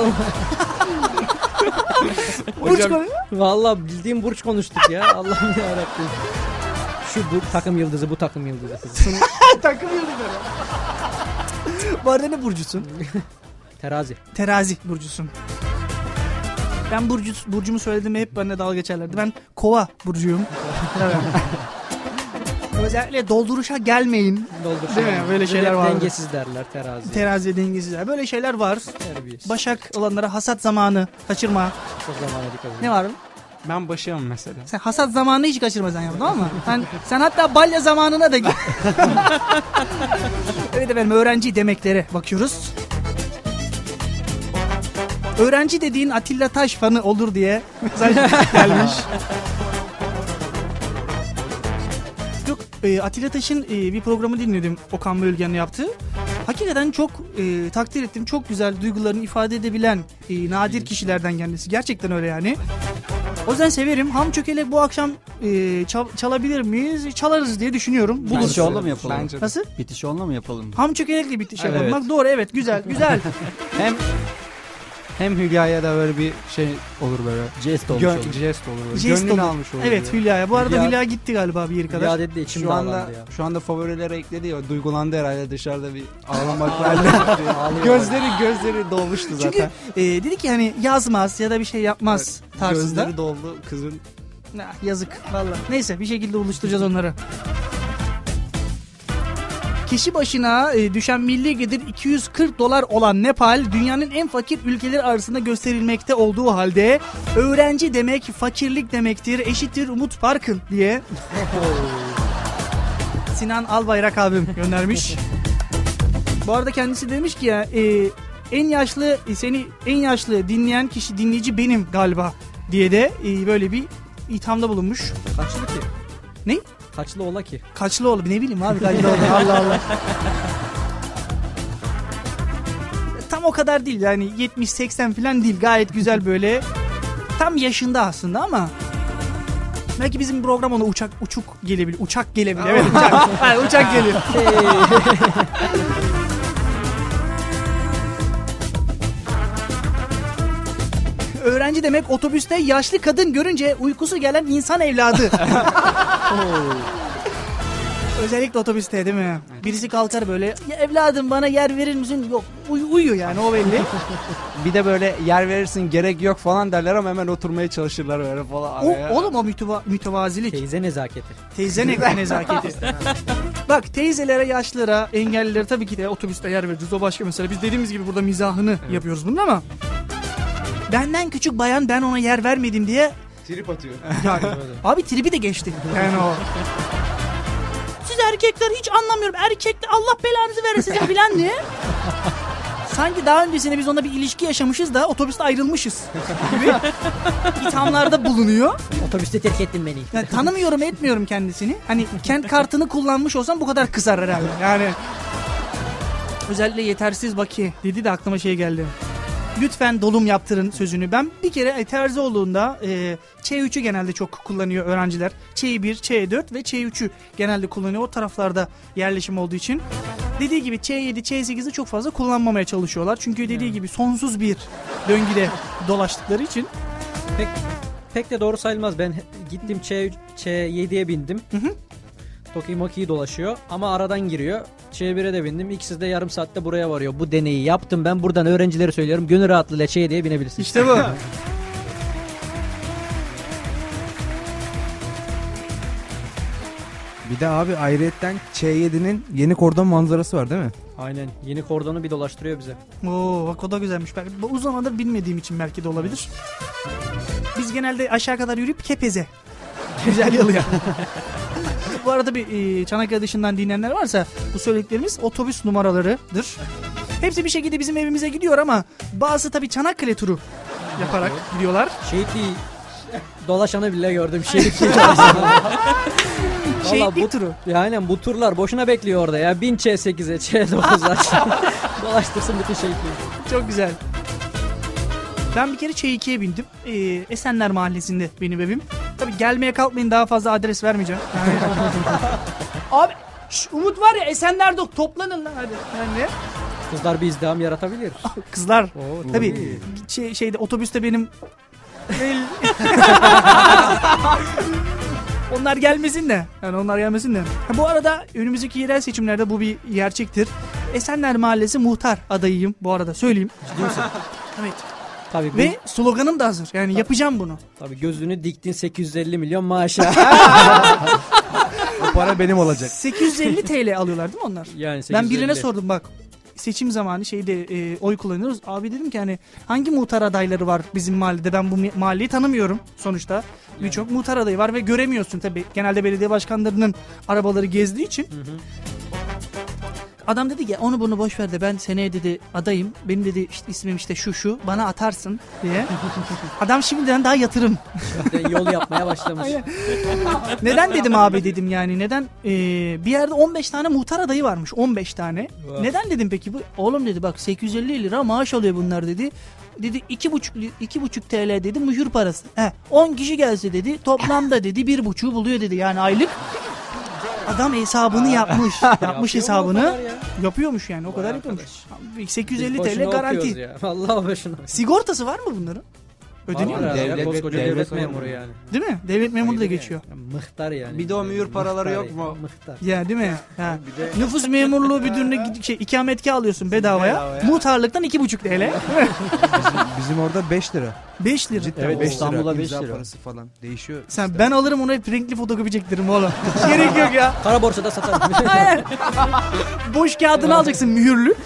Burç konu- Vallahi bildiğim burç konuştuk ya. Allah'ım yarabbim. Şu bu takım yıldızı bu takım yıldızı. takım yıldızları. Bu arada ne burcusun? Terazi. Terazi burcusun. Ben burcu, burcumu söyledim hep bana dalga geçerlerdi. Ben kova burcuyum. Özellikle dolduruşa gelmeyin. Doldur. Değil mi? Böyle şeyler vardı. Dengesiz derler terazi. Terazi dengesizler. Böyle şeyler var. Terbiyesiz. Başak olanlara hasat zamanı kaçırma. Çok zamana dikkat edin. Ne var? Ben başım mesela. Sen hasat zamanını hiç kaçırmasan ya tamam mı? Sen, sen hatta balya zamanına da git. evet efendim öğrenci demeklere bakıyoruz. Öğrenci dediğin Atilla Taş fanı olur diye mesaj gelmiş. Yok e, Atilla Taş'ın e, bir programı dinledim Okan Bölgen'in yaptığı. Hakikaten çok e, takdir ettim. Çok güzel duygularını ifade edebilen e, nadir kişilerden kendisi. Gerçekten öyle yani. O yüzden severim. Ham çökele bu akşam e, çal- çalabilir miyiz? Çalarız diye düşünüyorum. Buluruz. Bitiş onunla mı yapalım? Bence de. Nasıl? Bitiş onunla mı yapalım? Ham çökelekle bitiş Evet. yapalım. Bak doğru evet güzel güzel. Hem hem Hülya'ya da böyle bir şey olur böyle. Jest olmuş Gön, olur. jest olur. Böyle. Jest Gönlünü olur. almış olur. evet böyle. Hülya'ya. Bu arada Hülya- Hülya gitti galiba bir yeri kadar. Ya dedi de içim Şu anda ya. şu anda favorilere ekledi ya duygulandı herhalde dışarıda bir ağlamak halde. gözleri gözleri dolmuştu zaten. Çünkü e, dedi ki hani yazmaz ya da bir şey yapmaz tarzında. Gözleri doldu kızın. Ah, yazık valla. Neyse bir şekilde buluşturacağız onları. Kişi başına e, düşen milli gelir 240 dolar olan Nepal dünyanın en fakir ülkeler arasında gösterilmekte olduğu halde öğrenci demek fakirlik demektir eşittir Umut Parkın diye Sinan Albayrak abim göndermiş. Bu arada kendisi demiş ki ya e, en yaşlı e, seni en yaşlı dinleyen kişi dinleyici benim galiba diye de e, böyle bir ithamda bulunmuş. Kaçlı ki? Ne? Kaçlı ola ki? Kaçlı oğlu ne bileyim abi kaçlı oğlu Allah Allah. Tam o kadar değil yani 70-80 falan değil gayet güzel böyle tam yaşında aslında ama belki bizim program ona uçak uçuk gelebilir uçak gelebilir evet uçak, Ha, uçak geliyor. Öğrenci demek otobüste yaşlı kadın görünce uykusu gelen insan evladı. Özellikle otobüste değil mi? Birisi kalkar böyle ya evladım bana yer verir misin? Yok uy- uyuyor yani o belli. Bir de böyle yer verirsin gerek yok falan derler ama hemen oturmaya çalışırlar böyle falan. o, araya. oğlum o müteva- mütevazilik. Teyze nezaketi. Teyze ne nezaketi. Bak teyzelere, yaşlılara, engellilere tabii ki de otobüste yer vereceğiz. O başka mesele. Biz dediğimiz gibi burada mizahını yapıyoruz bunun ama benden küçük bayan ben ona yer vermedim diye Trip atıyor. yani, abi tribi de geçti. Yani o. Siz erkekler hiç anlamıyorum. Erkekler Allah belanızı verir size filan diye. Sanki daha öncesinde biz onunla bir ilişki yaşamışız da otobüste ayrılmışız gibi ithamlarda bulunuyor. Otobüste terk ettin beni. Yani tanımıyorum etmiyorum kendisini. Hani kent kartını kullanmış olsam bu kadar kızar herhalde. Yani özellikle yetersiz bakiye dedi de aklıma şey geldi. Lütfen dolum yaptırın sözünü. Ben bir kere terzi olduğunda e, Ç3'ü genelde çok kullanıyor öğrenciler. Ç1, Ç4 ve Ç3'ü genelde kullanıyor. O taraflarda yerleşim olduğu için. Dediği gibi Ç7, Ç8'i çok fazla kullanmamaya çalışıyorlar. Çünkü dediği gibi sonsuz bir döngüde dolaştıkları için. Pek pek de doğru sayılmaz. Ben gittim Ç, Ç7'ye bindim. Hı hı. Toki Moki dolaşıyor ama aradan giriyor. Ç1'e de bindim. İkisi de yarım saatte buraya varıyor. Bu deneyi yaptım ben. Buradan öğrencilere söylüyorum. Gönül rahatlığıyla Ç7'ye binebilirsiniz. İşte bu. Bir de abi ayrıyetten Ç7'nin yeni kordon manzarası var değil mi? Aynen. Yeni kordonu bir dolaştırıyor bize. Oo bak o da güzelmiş. Ben, bu uzun zamandır bilmediğim için belki de olabilir. Biz genelde aşağı kadar yürüyüp kepeze. Güzel yolu ya. bu arada bir e, Çanakkale dışından dinleyenler varsa bu söylediklerimiz otobüs numaralarıdır. Hepsi bir şekilde bizim evimize gidiyor ama bazı tabii Çanakkale turu yaparak gidiyorlar. Şehitli dolaşanı bile gördüm. Şehitli. Valla bu, turu. ya aynen bu turlar boşuna bekliyor orada ya. 1000 Ç8'e, Ç9'a dolaştırsın bütün şehitliği. Çok güzel. Ben bir kere Ç2'ye bindim. Ee, Esenler Mahallesi'nde benim evim. Tabii gelmeye kalkmayın daha fazla adres vermeyeceğim. Yani... Abi şş, Umut var ya Esenler'de toplanın lan hadi. Yani ne? Kızlar bir izdiham yaratabilir. Kızlar Oo, tabii şey, şeyde otobüste benim onlar gelmesin de. Yani onlar gelmesin de. Ha, bu arada önümüzdeki yerel seçimlerde bu bir gerçektir. Esenler Mahallesi muhtar adayıyım bu arada söyleyeyim. evet. Tabii, bu, Ve sloganım da hazır. Yani yapacağım bunu. tabii gözünü diktin 850 milyon maaşa. O para benim olacak. 850 TL alıyorlar değil mi onlar? yani Ben birine 850. sordum bak. Seçim zamanı şeyde e, oy kullanıyoruz. Abi dedim ki hani hangi muhtar adayları var bizim mahallede? Ben bu mahalleyi tanımıyorum sonuçta. Birçok muhtar adayı var ve göremiyorsun tabii. Genelde belediye başkanlarının arabaları gezdiği için. Adam dedi ki onu bunu boş ver de ben seneye dedi adayım. Benim dedi işte ismim işte şu şu bana atarsın diye. Adam şimdiden daha yatırım. Yol yapmaya başlamış. Neden dedim abi dedim yani neden Ee, bir yerde 15 tane muhtar adayı varmış 15 tane. Neden dedim peki bu? Oğlum dedi bak 850 lira maaş alıyor bunlar dedi. Dedi iki buçuk, iki buçuk TL dedi mühür parası. He, 10 kişi gelse dedi toplamda dedi bir buçuğu buluyor dedi yani aylık. Adam hesabını yapmış. Yapmış Yapıyor mu o hesabını. kadar ya? Yapıyormuş yani o Vay kadar yapıyormuş. Biz 850 boşuna TL garanti. Ya. Allah boşuna. Sigortası var mı bunların? Ödeniyor mu? Devlet- devlet devlet, memuru. yani. Değil mi? Devlet memuru da geçiyor. Ya, mıhtar yani. Bir de o mühür paraları Mıhtar yok mu? Mıhtar. Ya değil mi? Ha. Nüfus memurluğu müdürüne şey, ikametgah alıyorsun bedavaya. Bedavaya. Muhtarlıktan 2,5 TL. Bizim, bizim orada 5 lira. 5 lira. Cidden Evet, 5 İstanbul'da lira. beş İmza lira. parası falan değişiyor. Sen ben alırım onu hep renkli fotokopi çektiririm oğlum. Gerek yok ya. Kara borsada satarım. Boş kağıdını alacaksın mühürlü.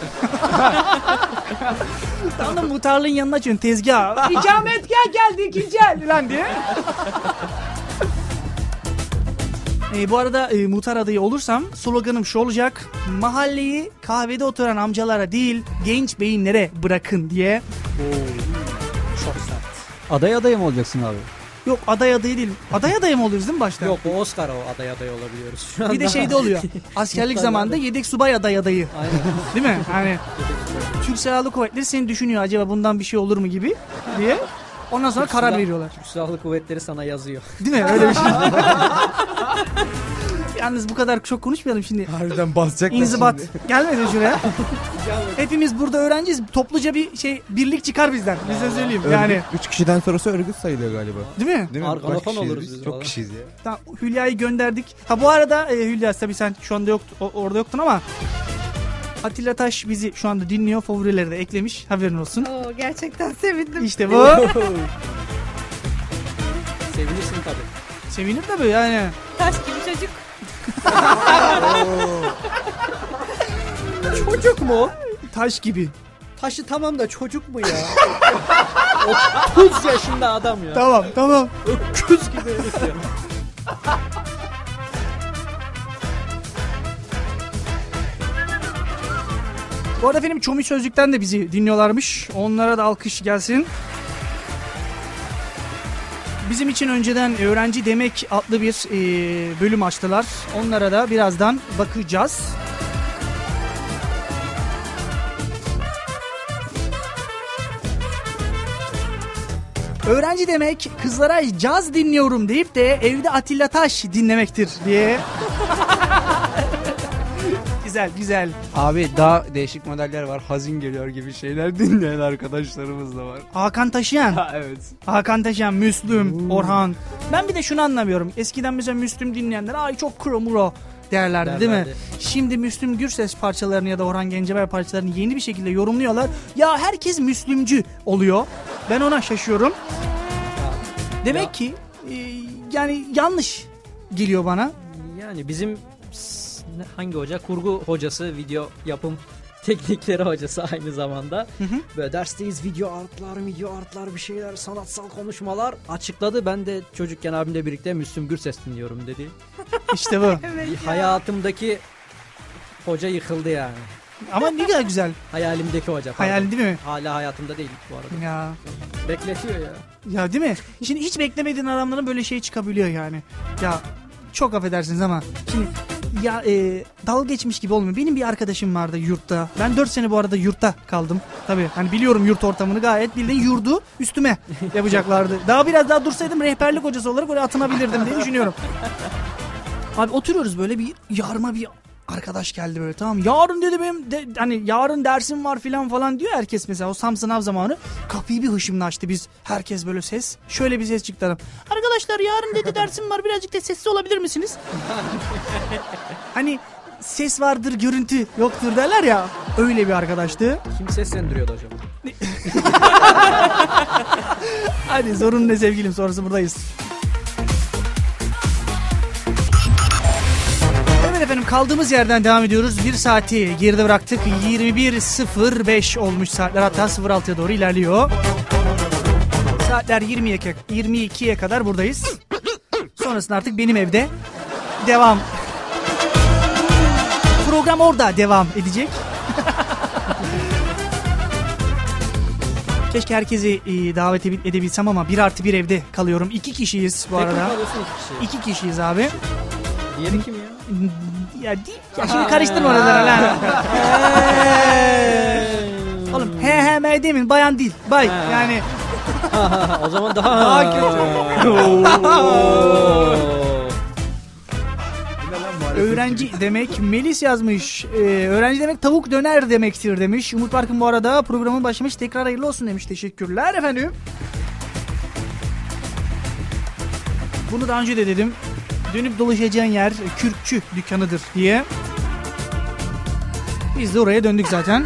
Tam da muhtarlığın yanına açıyorsun tezgah. İkametgah geldi ikinci el lan diye. E, bu arada e, muhtar adayı olursam sloganım şu olacak. Mahalleyi kahvede oturan amcalara değil genç beyinlere bırakın diye. Aday adayı mı olacaksın abi? Yok aday adayı değil. Aday adayı mı oluyoruz değil mi başta? Yok o Oscar o aday aday olabiliyoruz. Şu Bir de anda- şeyde oluyor. Askerlik zamanında yedek subay aday adayı. Aynen. Değil mi? Hani Türk Silahlı Kuvvetleri seni düşünüyor acaba bundan bir şey olur mu gibi diye. Ondan sonra Türk karar Silah- veriyorlar. Türk Silahlı Kuvvetleri sana yazıyor. Değil mi? Öyle bir şey. Yalnız bu kadar çok konuşmayalım şimdi. Harbiden basacaklar İnzibat şimdi. gelmedi şuraya. Hepimiz burada öğrenciyiz. Topluca bir şey birlik çıkar bizden. Bize söyleyeyim. Yani 3 kişiden sonrası örgüt sayılıyor galiba. değil mi? Değil mi? Arkanofon Kaç kişiyiz oluruz biz? biz Çok valla. kişiyiz ya. Tamam, Hülya'yı gönderdik. Ha bu arada e, Hülya tabii sen şu anda yoktu, o- orada yoktun ama Atilla Taş bizi şu anda dinliyor. Favorileri de eklemiş. Haberin olsun. Oo, gerçekten sevindim. İşte bu. Sevinirsin tabii. Sevinir tabii yani. Taş gibi çocuk. Çocuk mu? Taş gibi. Taşı tamam da çocuk mu ya? 30 yaşında adam ya. Tamam tamam. Öküz gibi herif ya. Bu arada efendim Çomi Sözlük'ten de bizi dinliyorlarmış. Onlara da alkış gelsin. Bizim için önceden öğrenci demek adlı bir e, bölüm açtılar. Onlara da birazdan bakacağız. Öğrenci demek kızlara caz dinliyorum deyip de evde Atilla Taş dinlemektir diye. güzel güzel. Abi daha değişik modeller var. Hazin geliyor gibi şeyler dinleyen arkadaşlarımız da var. Hakan Taşıyan. Ha evet. Hakan Taşıyan, Müslüm, Orhan. Ben bir de şunu anlamıyorum. Eskiden mesela Müslüm dinleyenler ay çok kro muro derlerdi değil mi? Derlerdi. Şimdi Müslüm Gürses parçalarını ya da Orhan Gencebay parçalarını yeni bir şekilde yorumluyorlar. Ya herkes Müslümcü oluyor. Ben ona şaşıyorum. Demek Ya. ki e, yani yanlış geliyor bana. Yani bizim hangi hoca? Kurgu hocası, video yapım teknikleri hocası aynı zamanda. Böyle dersteyiz video artlar, video artlar bir şeyler, sanatsal konuşmalar açıkladı. Ben de çocukken abimle birlikte Müslüm Gürses dinliyorum dedi. İşte bu. Hayatımdaki hoca yıkıldı yani. Ama ne kadar güzel. Hayalimdeki hoca. pardon. Hayal değil mi? Hala hayatımda değil bu arada. Ya. Bekletiyor ya. Ya değil mi? Şimdi hiç beklemediğin adamların böyle şey çıkabiliyor yani. Ya çok affedersiniz ama şimdi ya e, dalga geçmiş gibi olmuyor. Benim bir arkadaşım vardı yurtta. Ben 4 sene bu arada yurtta kaldım. Tabii hani biliyorum yurt ortamını gayet bildiğin yurdu üstüme yapacaklardı. Daha biraz daha dursaydım rehberlik hocası olarak oraya atınabilirdim diye düşünüyorum. Abi oturuyoruz böyle bir yarma bir arkadaş geldi böyle tamam yarın dedi benim de, hani yarın dersim var filan falan diyor herkes mesela o tam sınav zamanı. Kapıyı bir hışımla açtı biz herkes böyle ses şöyle bir ses çıktı adam. Arkadaşlar yarın dedi dersim var birazcık da sessiz olabilir misiniz? Hani ses vardır görüntü yoktur derler ya öyle bir arkadaştı. Kim seslendiriyordu hocam? hadi sorun ne sevgilim sonrası buradayız efendim kaldığımız yerden devam ediyoruz. Bir saati geride bıraktık. 21.05 olmuş saatler hatta 06'ya doğru ilerliyor. Saatler 20'ye 22'ye kadar buradayız. Sonrasında artık benim evde devam. Program orada devam edecek. Keşke herkesi e, davet edebil- edebilsem ama bir artı bir evde kalıyorum. İki kişiyiz bu Tek arada. kişi? İki kişiyiz abi. Diğeri kim ya? Ya değil. Ya şimdi karıştırma oraları lan. Oğlum he he me demin bayan değil. Bay yani o zaman daha... Daha kötü. öğrenci demek Melis yazmış. Ee, öğrenci demek tavuk döner demektir demiş. Umut Park'ın bu arada programın başlamış. Tekrar hayırlı olsun demiş. Teşekkürler efendim. Bunu daha önce de dedim. Dönüp dolaşacağın yer kürkçü dükkanıdır diye. Biz de oraya döndük zaten.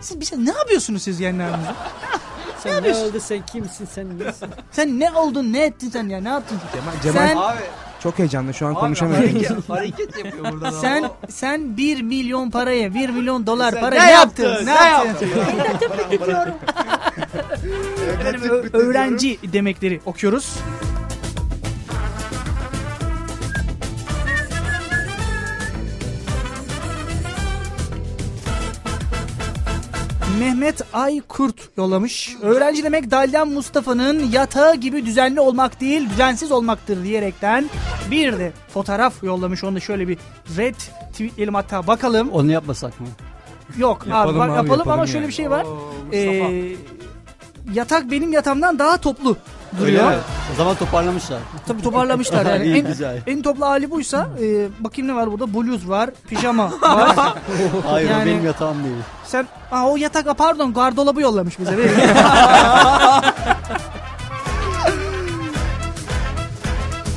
Siz bir şey ne yapıyorsunuz siz yayınlarınızda? Sen ne oldu sen kimsin sen nesin? Sen ne oldun ne ettin sen ya ne yaptın? Cemal Sen Abi, çok heyecanlı şu an abi konuşamıyorum. hareket, hareket yapıyor burada. da. sen sen 1 milyon paraya 1 milyon dolar Sen para ne ne yaptın? Ne yaptın? Efendim, ö- öğrenci demekleri okuyoruz. Mehmet Aykurt yollamış. Öğrenci demek Dalyan Mustafa'nın yatağı gibi düzenli olmak değil düzensiz olmaktır diyerekten bir de fotoğraf yollamış. Onu da şöyle bir red tweetleyelim hatta bakalım. Onu yapmasak mı? Yok Yapalım abi, bak, abi, yapalım, ama yapalım şöyle yani. bir şey var. Oo, Mustafa. Ee, yatak benim yatağımdan daha toplu Öyle duruyor. mi? O zaman toparlamışlar. Tabii toparlamışlar yani. İyi, en, güzel. en toplu hali buysa e, bakayım ne var burada? Bluz var, pijama var. Hayır Yani- benim yatağım değil. Sen Aa, o yatak pardon gardolabı yollamış bize?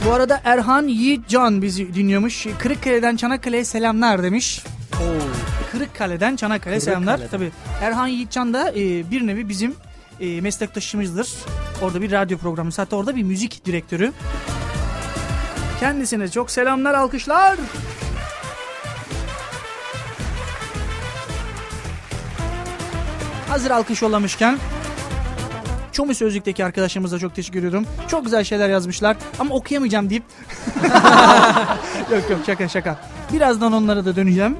Bu arada Erhan Yiğitcan bizi dinliyormuş. Kırıkkale'den Çanakkale'ye selamlar demiş. Kırıkkale'den Çanakkale selamlar. Tabii Erhan Yiğitcan da e, bir nevi bizim e, meslektaşımızdır. Orada bir radyo programı. Hatta orada bir müzik direktörü. Kendisine çok selamlar, alkışlar. Hazır alkış yollamışken Çomu Sözlük'teki arkadaşlarımıza çok teşekkür ediyorum. Çok güzel şeyler yazmışlar ama okuyamayacağım deyip. yok yok şaka şaka. Birazdan onlara da döneceğim.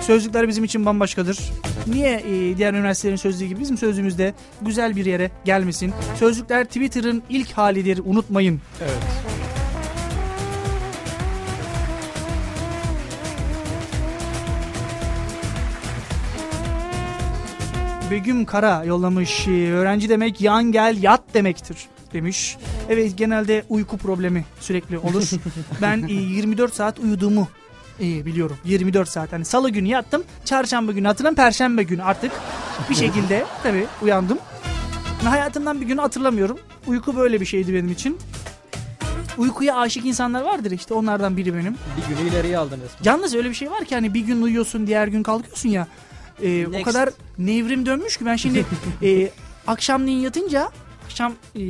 Sözlükler bizim için bambaşkadır. Niye e, diğer üniversitelerin sözlüğü gibi bizim sözlüğümüz de güzel bir yere gelmesin? Sözlükler Twitter'ın ilk halidir unutmayın. Evet. Begüm Kara yollamış. Ee, Öğrenci demek yan gel yat demektir demiş. Evet genelde uyku problemi sürekli olur. ben e, 24 saat uyuduğumu e, biliyorum. 24 saat. Hani salı günü yattım. Çarşamba günü hatırlam. Perşembe günü artık bir şekilde tabii uyandım. Ben hayatımdan bir günü hatırlamıyorum. Uyku böyle bir şeydi benim için. Uykuya aşık insanlar vardır işte onlardan biri benim. Bir günü ileriye aldın resmen. Yalnız öyle bir şey var ki hani bir gün uyuyorsun diğer gün kalkıyorsun ya. Ee, o kadar nevrim dönmüş ki ben şimdi e, akşamleyin yatınca akşam e,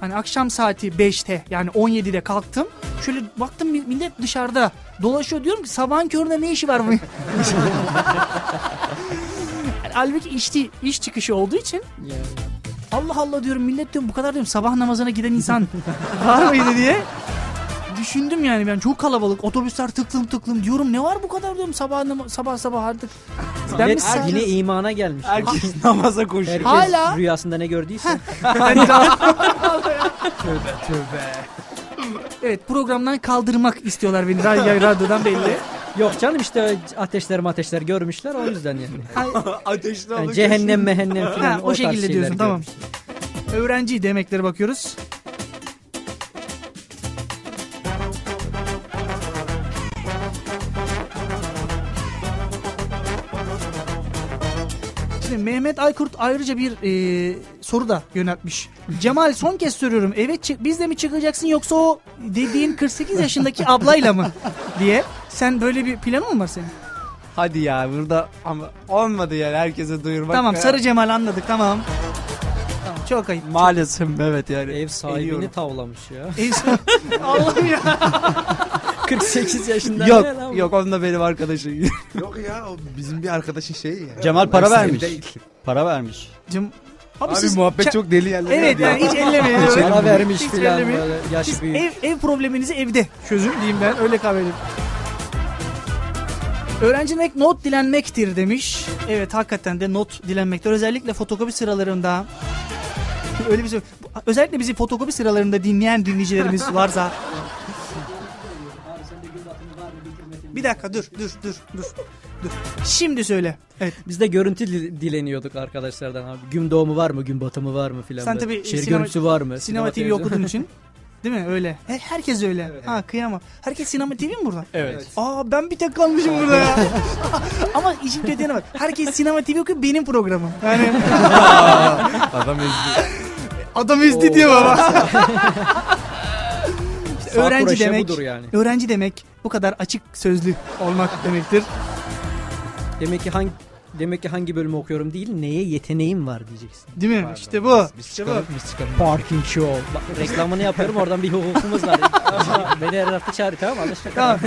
hani akşam saati 5'te yani 17'de kalktım. Şöyle baktım mi- millet dışarıda dolaşıyor diyorum ki sabahın köründe ne işi var bu? Yani halbuki işti, iş çıkışı olduğu için Allah Allah diyorum millet diyorum bu kadar diyorum sabah namazına giden insan var mıydı diye. Düşündüm yani ben çok kalabalık otobüsler tıklım tıklım diyorum ne var bu kadar diyorum sabah sabah sabah artık. Mi yine imana gelmiş. Herkes namaza koşuyor. Herkes Hala- rüyasında ne gördüyse. Evet programdan kaldırmak istiyorlar beni radyo, radyodan belli. Yok canım işte ateşler ateşler görmüşler o yüzden yani. Ateşli yani cehennem mehennem falan Ha, o tarz şekilde diyorsun, tamam. Öğrenci demeklere bakıyoruz. Mehmet Aykurt ayrıca bir e, soru da yöneltmiş. Cemal son kez soruyorum. Evet çık, bizle mi çıkacaksın yoksa o dediğin 48 yaşındaki ablayla mı diye. Sen böyle bir planın mı var senin? Hadi ya burada ama olmadı yani herkese duyurmak. tamam ya. Sarı Cemal anladık tamam. Tamam çok ayıp. Maalesef evet yani. Ev sahibini Eliyorum. tavlamış ya. Ev- Allah'ım ya. 48 yaşında Yok ne lan yok onunla benim arkadaşım. Yok ya o bizim bir arkadaşın şeyi ya. Cemal para vermiş. değil. Para vermiş. Cım, abi, Abi siz muhabbet çok deli yerlere Evet yani hiç ellemeyin. Para vermiş Hiç filan ellemeyin. böyle yaş Siz büyük. ev, ev probleminizi evde çözün diyeyim ben öyle kabul edeyim. Not dilenmektir demiş. Evet hakikaten de not dilenmektir. Özellikle fotokopi sıralarında öyle bir şey. Özellikle bizi fotokopi sıralarında dinleyen dinleyicilerimiz varsa Bir dakika dur dur dur dur. Dur. Şimdi söyle. Evet. Biz de görüntü dil- dileniyorduk arkadaşlardan abi. Gün doğumu var mı, gün batımı var mı filan. Sen tabii Şehir sinema- görüntüsü var mı? Sinema TV televizyon- okuduğun için. Değil mi? Öyle. He, herkes öyle. Ha kıyamam. Herkes sinema TV mi burada? Evet. Aa ben bir tek kalmışım burada ya. Ama işin kötü yanı bak. Herkes sinema TV okuyor benim programım. Yani Adam ezdi. adam ezdi diyor baba. Öğrenci demek. yani. Öğrenci demek bu kadar açık sözlü olmak demektir. Demek ki hangi demek ki hangi bölümü okuyorum değil, neye yeteneğim var diyeceksin. Değil mi? İşte bu. Biz İşte bu. çıkalım biz çıkalım. Parking show. Bak, reklamını yapıyorum oradan bir hukukumuz var. Beni her hafta çağır tamam? Anlaştık. Tamam.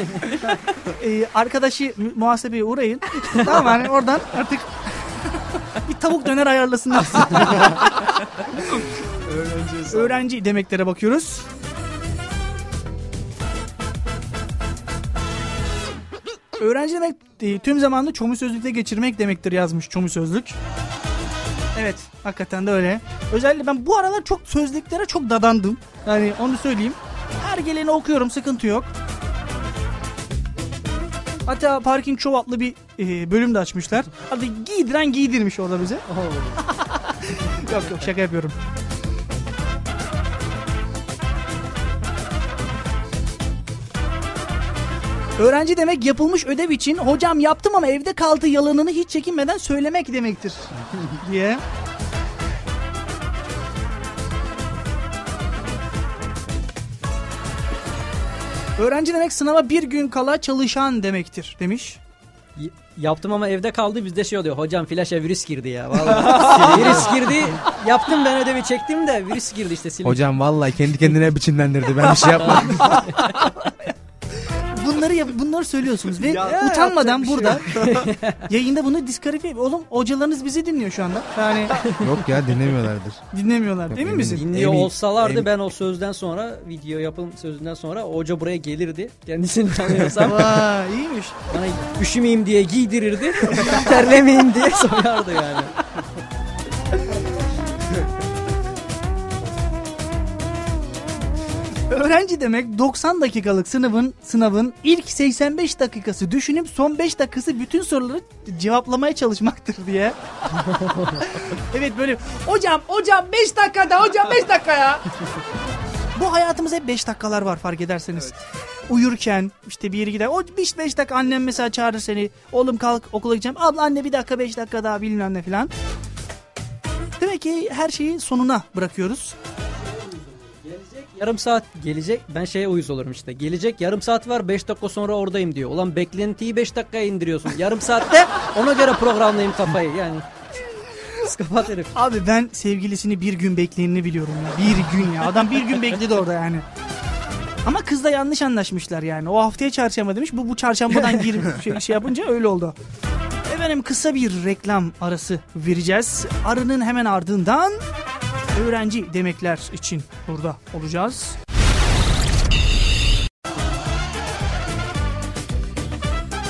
Ee, arkadaşı mu- muhasebeye uğrayın. tamam hani oradan artık bir tavuk döner ayarlasınlar. Öğrenci demeklere bakıyoruz. Öğrenci demek tüm zamanını çomu sözlükte geçirmek demektir yazmış çomu sözlük. Evet hakikaten de öyle. Özellikle ben bu aralar çok sözlüklere çok dadandım. Yani onu söyleyeyim. Her geleni okuyorum sıkıntı yok. Hatta Parking Show adlı bir e, bölüm de açmışlar. Hadi giydiren giydirmiş orada bize. yok yok şaka yapıyorum. Öğrenci demek yapılmış ödev için hocam yaptım ama evde kaldı yalanını hiç çekinmeden söylemek demektir diye. Öğrenci demek sınava bir gün kala çalışan demektir demiş. Y- Yaptım ama evde kaldı bizde şey oluyor. Hocam flaşa virüs girdi ya. Vallahi virüs girdi. Yaptım ben ödevi çektim de virüs girdi işte. Silin. Hocam vallahi kendi kendine biçimlendirdi. Ben bir şey yapmadım. Bunları yap- bunları söylüyorsunuz ve Ya, utanmadan şey burada yayında bunu diskalifiye oğlum hocalarınız bizi dinliyor şu anda. Yani Yok ya dinlemiyorlardır. dinlemiyorlar. Yok, Emin emin misin? Dinliyor Emin- olsalardı emin- ben o sözden sonra video yapım sözünden sonra hoca buraya gelirdi. Kendisini tanıyorsam Vay iyiymiş. bana üşümeyeyim diye giydirirdi. terlemeyeyim diye soyardı yani. Öğrenci demek 90 dakikalık sınavın sınavın ilk 85 dakikası düşünüp son 5 dakikası bütün soruları cevaplamaya çalışmaktır diye. evet böyle hocam hocam 5 dakikada hocam 5 dakika ya. Bu hayatımızda hep 5 dakikalar var fark ederseniz. Uyurken işte bir yere gider. O 5 5 dakika annem mesela çağırır seni. Oğlum kalk okula gideceğim. Abla anne bir dakika 5 dakika daha bilmem ne filan. Demek ki her şeyi sonuna bırakıyoruz. Yarım saat gelecek ben şeye uyuz olurum işte. Gelecek yarım saat var 5 dakika sonra oradayım diyor. Ulan beklentiyi 5 dakikaya indiriyorsun. Yarım saatte ona göre programlayayım kafayı yani. Psikopat herif. Abi ben sevgilisini bir gün bekleyenini biliyorum ya. Bir gün ya. Adam bir gün bekledi orada yani. Ama kızla yanlış anlaşmışlar yani. O haftaya çarşamba demiş. Bu bu çarşambadan gir şey, şey yapınca öyle oldu. Efendim kısa bir reklam arası vereceğiz. Arının hemen ardından öğrenci demekler için burada olacağız.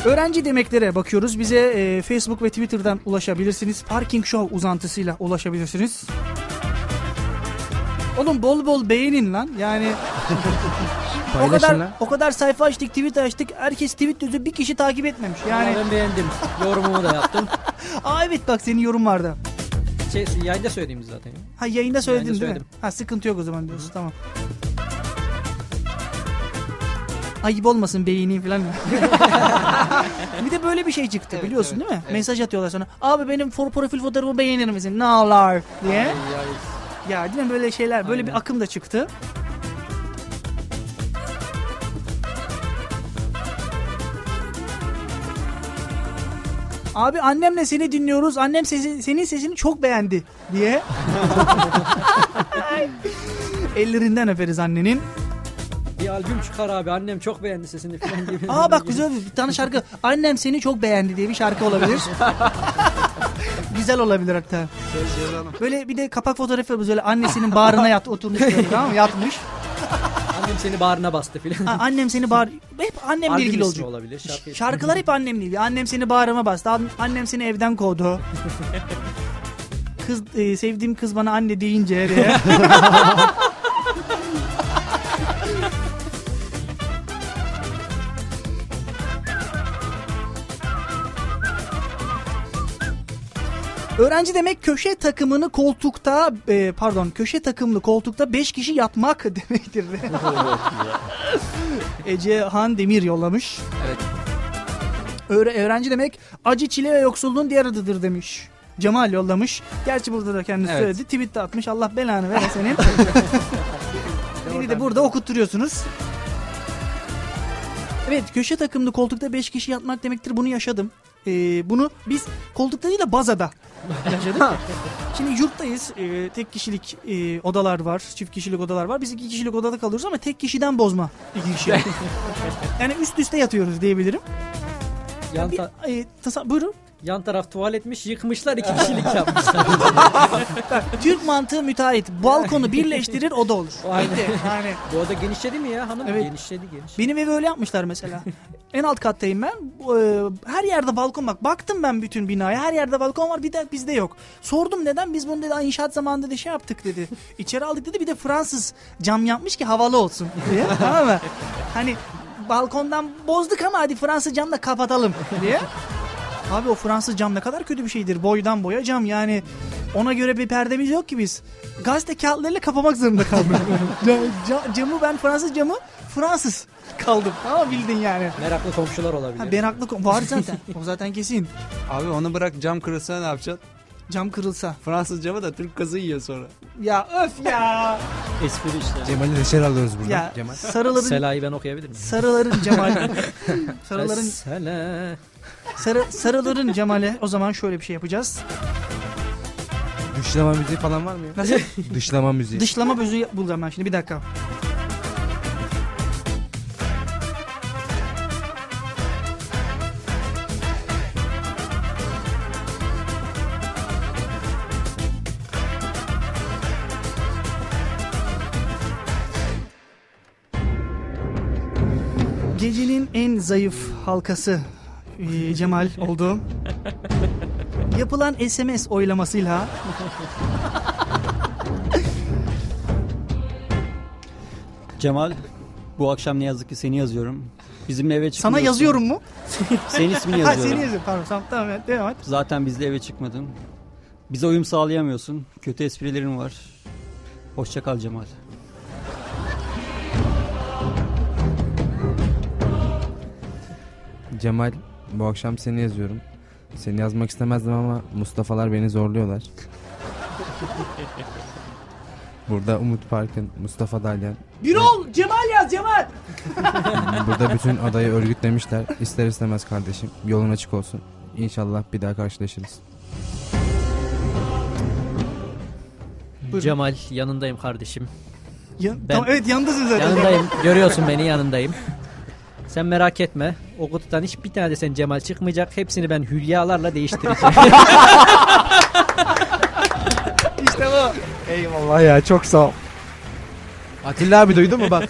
Öğrenci demeklere bakıyoruz. Bize e, Facebook ve Twitter'dan ulaşabilirsiniz. Parking Show uzantısıyla ulaşabilirsiniz. Oğlum bol bol beğenin lan. Yani o Paylaşın kadar lan. o kadar sayfa açtık, tweet açtık. Herkes tweet düzü bir kişi takip etmemiş. Yani Yani ben beğendim. Yorumumu da yaptım. aa evet bak senin yorum vardı. Şey, yayında söylediğimiz zaten. ya. Ha yayında söyledin Yayında değil mi? söyledim. Ha sıkıntı yok o zaman diyorsun. Tamam. Ayıp olmasın beğeneyim falan. bir de böyle bir şey çıktı biliyorsun değil mi? Mesaj atıyorlar sana. Abi benim for profil fotoğrafımı beğenir misin? Ne diye. Ya değil mi böyle şeyler böyle bir Aynen. akım da çıktı. Abi annemle seni dinliyoruz. Annem sesi, senin sesini çok beğendi diye. Ellerinden öperiz annenin. Bir albüm çıkar abi. Annem çok beğendi sesini falan gibi. Aa bak güzel bir tane şarkı. Annem seni çok beğendi diye bir şarkı olabilir. güzel olabilir hatta. Böyle bir de kapak fotoğrafı. Böyle annesinin bağrına yat oturmuş böyle tamam mı? Yatmış. Annem seni bağrına bastı filan. Ha, annem seni bağır... Hep annemle Albüm ilgili olacak. olabilir. Şarkı Şarkılar hep annemle ilgili. Annem seni bağrıma bastı. an- Annem seni evden kovdu. Kız e, sevdiğim kız bana anne deyince diye. Öğrenci demek köşe takımını koltukta e, pardon köşe takımlı koltukta 5 kişi yatmak demektir. Ece Han Demir yollamış. Evet. Öğre- öğrenci demek acı çile ve yoksulluğun diğer adıdır demiş. Cemal yollamış. Gerçi burada da kendisi Evet. söyledi. Tweet de atmış. Allah belanı vere senin. Beni de burada okutturuyorsunuz. Evet köşe takımlı koltukta 5 kişi yatmak demektir. Bunu yaşadım. Ee, bunu biz koltukta değil de bazada yaşadık. Şimdi yurttayız. Ee, tek kişilik e, odalar var. Çift kişilik odalar var. Biz iki kişilik odada kalıyoruz ama tek kişiden bozma iki kişi. yani üst üste yatıyoruz diyebilirim. Yan, Bir, e, tasa- buyurun. Yan taraf tuvaletmiş yıkmışlar iki kişilik yapmışlar. Türk mantığı müteahhit. Balkonu birleştirir oda olur. Aynen. Yani Bu arada genişledi mi ya hanım? Evet. Genişledi geniş. benim evi öyle yapmışlar mesela. en alt kattayım ben. Ee, her yerde balkon bak. Baktım ben bütün binaya. Her yerde balkon var. Bir de bizde yok. Sordum neden? Biz bunu dedi inşaat zamanında da şey yaptık dedi. İçeri aldık dedi. Bir de Fransız cam yapmış ki havalı olsun diye. tamam mı? Hani balkondan bozduk ama hadi Fransız camla kapatalım diye. Abi o Fransız cam ne kadar kötü bir şeydir. Boydan boya cam yani. Ona göre bir perdemiz yok ki biz. Gazete kağıtlarıyla kapamak zorunda. Ca- ca- camı ben Fransız camı Fransız kaldım. Ama bildin yani. Meraklı komşular olabilir. Ha, ben haklı kom- var zaten. O zaten kesin. Abi onu bırak cam kırılsa ne yapacaksın? Cam kırılsa. Fransız camı da Türk kazı yiyor sonra. Ya öf ya. Espri işte. Cemal'i dışarı alıyoruz buradan. ya Cemal. sarıların Sela'yı ben okuyabilir miyim? sarıların Cemal. sarıların Sela. Sarı, sarıların Cemal'e o zaman şöyle bir şey yapacağız. Dışlama müziği falan var mı ya? Nasıl? Dışlama müziği. Dışlama bözü bulacağım ben şimdi bir dakika. Gecenin en zayıf halkası e, Cemal oldu. Yapılan SMS oylamasıyla Cemal bu akşam ne yazık ki seni yazıyorum. Bizimle eve çıkmıyorsun. sana yazıyorum mu? Senin ismini Ha yazıyorum. seni yazıyorum pardon tamam, tamam evet, devam et. Zaten bizle eve çıkmadın. Bize uyum sağlayamıyorsun. Kötü esprilerin var. Hoşça kal Cemal. Cemal bu akşam seni yazıyorum. Seni yazmak istemezdim ama Mustafa'lar beni zorluyorlar. Burada Umut Park'ın, Mustafa Dalyan. Bir ol Cemal yaz Cemal. Burada bütün adayı örgütlemişler. İster istemez kardeşim. Yolun açık olsun. İnşallah bir daha karşılaşırız. Buyurun. Cemal yanındayım kardeşim. Ya- Ben- tamam, evet yanındasın zaten. Yanındayım. Görüyorsun beni yanındayım. Sen merak etme. O kutudan hiçbir tane de sen Cemal çıkmayacak. Hepsini ben hülyalarla değiştireceğim. İşte bu. Eyvallah ya çok sağ ol. Atilla abi duydu mu bak.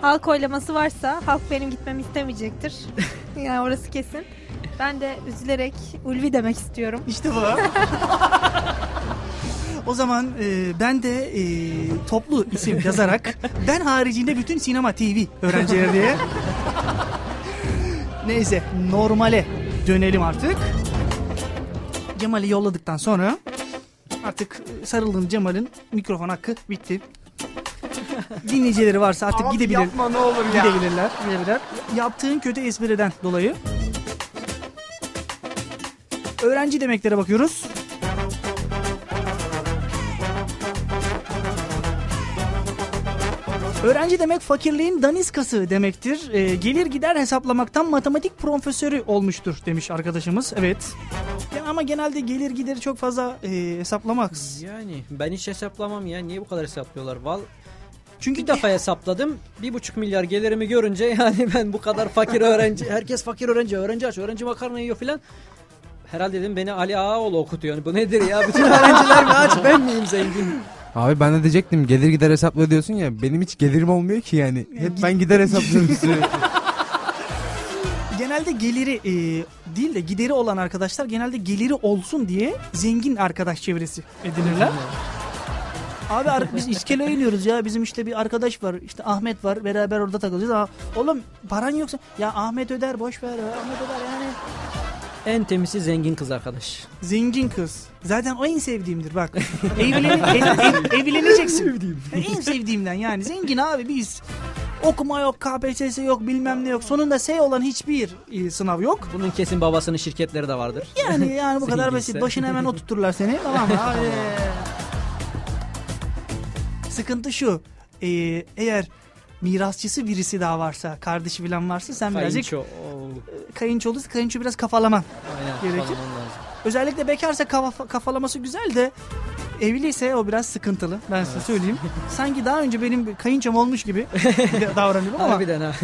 Halk oylaması varsa halk benim gitmemi istemeyecektir. yani orası kesin. Ben de üzülerek Ulvi demek istiyorum. İşte bu. o zaman e, ben de e, toplu isim yazarak ben haricinde bütün sinema TV öğrencileri diye. Neyse normale dönelim artık. Cemal'i yolladıktan sonra artık sarıldığım Cemal'in mikrofon hakkı bitti. Dinleyicileri varsa artık gidebilir. Yapma ne olur ya. Gidebilirler, gidebilirler. Yaptığın kötü espriden dolayı. Öğrenci demeklere bakıyoruz. Öğrenci demek fakirliğin daniskası demektir. Ee, gelir gider hesaplamaktan matematik profesörü olmuştur demiş arkadaşımız. Evet. Ya ama genelde gelir gideri çok fazla e, hesaplamak. yani ben hiç hesaplamam ya. Niye bu kadar hesaplıyorlar? Val Çünkü bir defa hesapladım. Bir buçuk milyar gelirimi görünce yani ben bu kadar fakir öğrenci. Herkes fakir öğrenci. Öğrenci aç. Öğrenci makarna yiyor filan. Herhalde dedim beni Ali Ağaoğlu okutuyor. Yani bu nedir ya? Bütün öğrenciler mi aç? Ben miyim zengin? Abi ben de diyecektim gelir gider hesapla diyorsun ya benim hiç gelirim olmuyor ki yani. Hep ben gider hesaplıyorum sürekli. genelde geliri e, değil de gideri olan arkadaşlar genelde geliri olsun diye zengin arkadaş çevresi edinirler. Abi ar- biz iskele iniyoruz ya bizim işte bir arkadaş var işte Ahmet var beraber orada takılıyoruz. Aa, oğlum paran yoksa ya Ahmet öder boş ver Ahmet öder yani. En temizi zengin kız arkadaş. Zengin kız. Zaten o en sevdiğimdir bak. Evlen, ev- ev- evleneceksin. En sevdiğimden yani. Zengin abi biz. Okuma yok, KPSS yok, bilmem ne yok. Sonunda S olan hiçbir e, sınav yok. Bunun kesin babasının şirketleri de vardır. Yani yani bu kadar basit. Başına hemen oturturlar seni. Tamam mı? Sıkıntı şu. e, eğer mirasçısı birisi daha varsa, kardeşi falan varsa sen birazcık Kayınço. Oo, kayınço kayınço biraz kafalaman. Aynen. Gerekir. Özellikle bekarsa kafa- kafalaması güzel de evliyse o biraz sıkıntılı. Ben size söyleyeyim. Sanki daha önce benim kayınçom olmuş gibi davranıyorum ama Harbiden ha.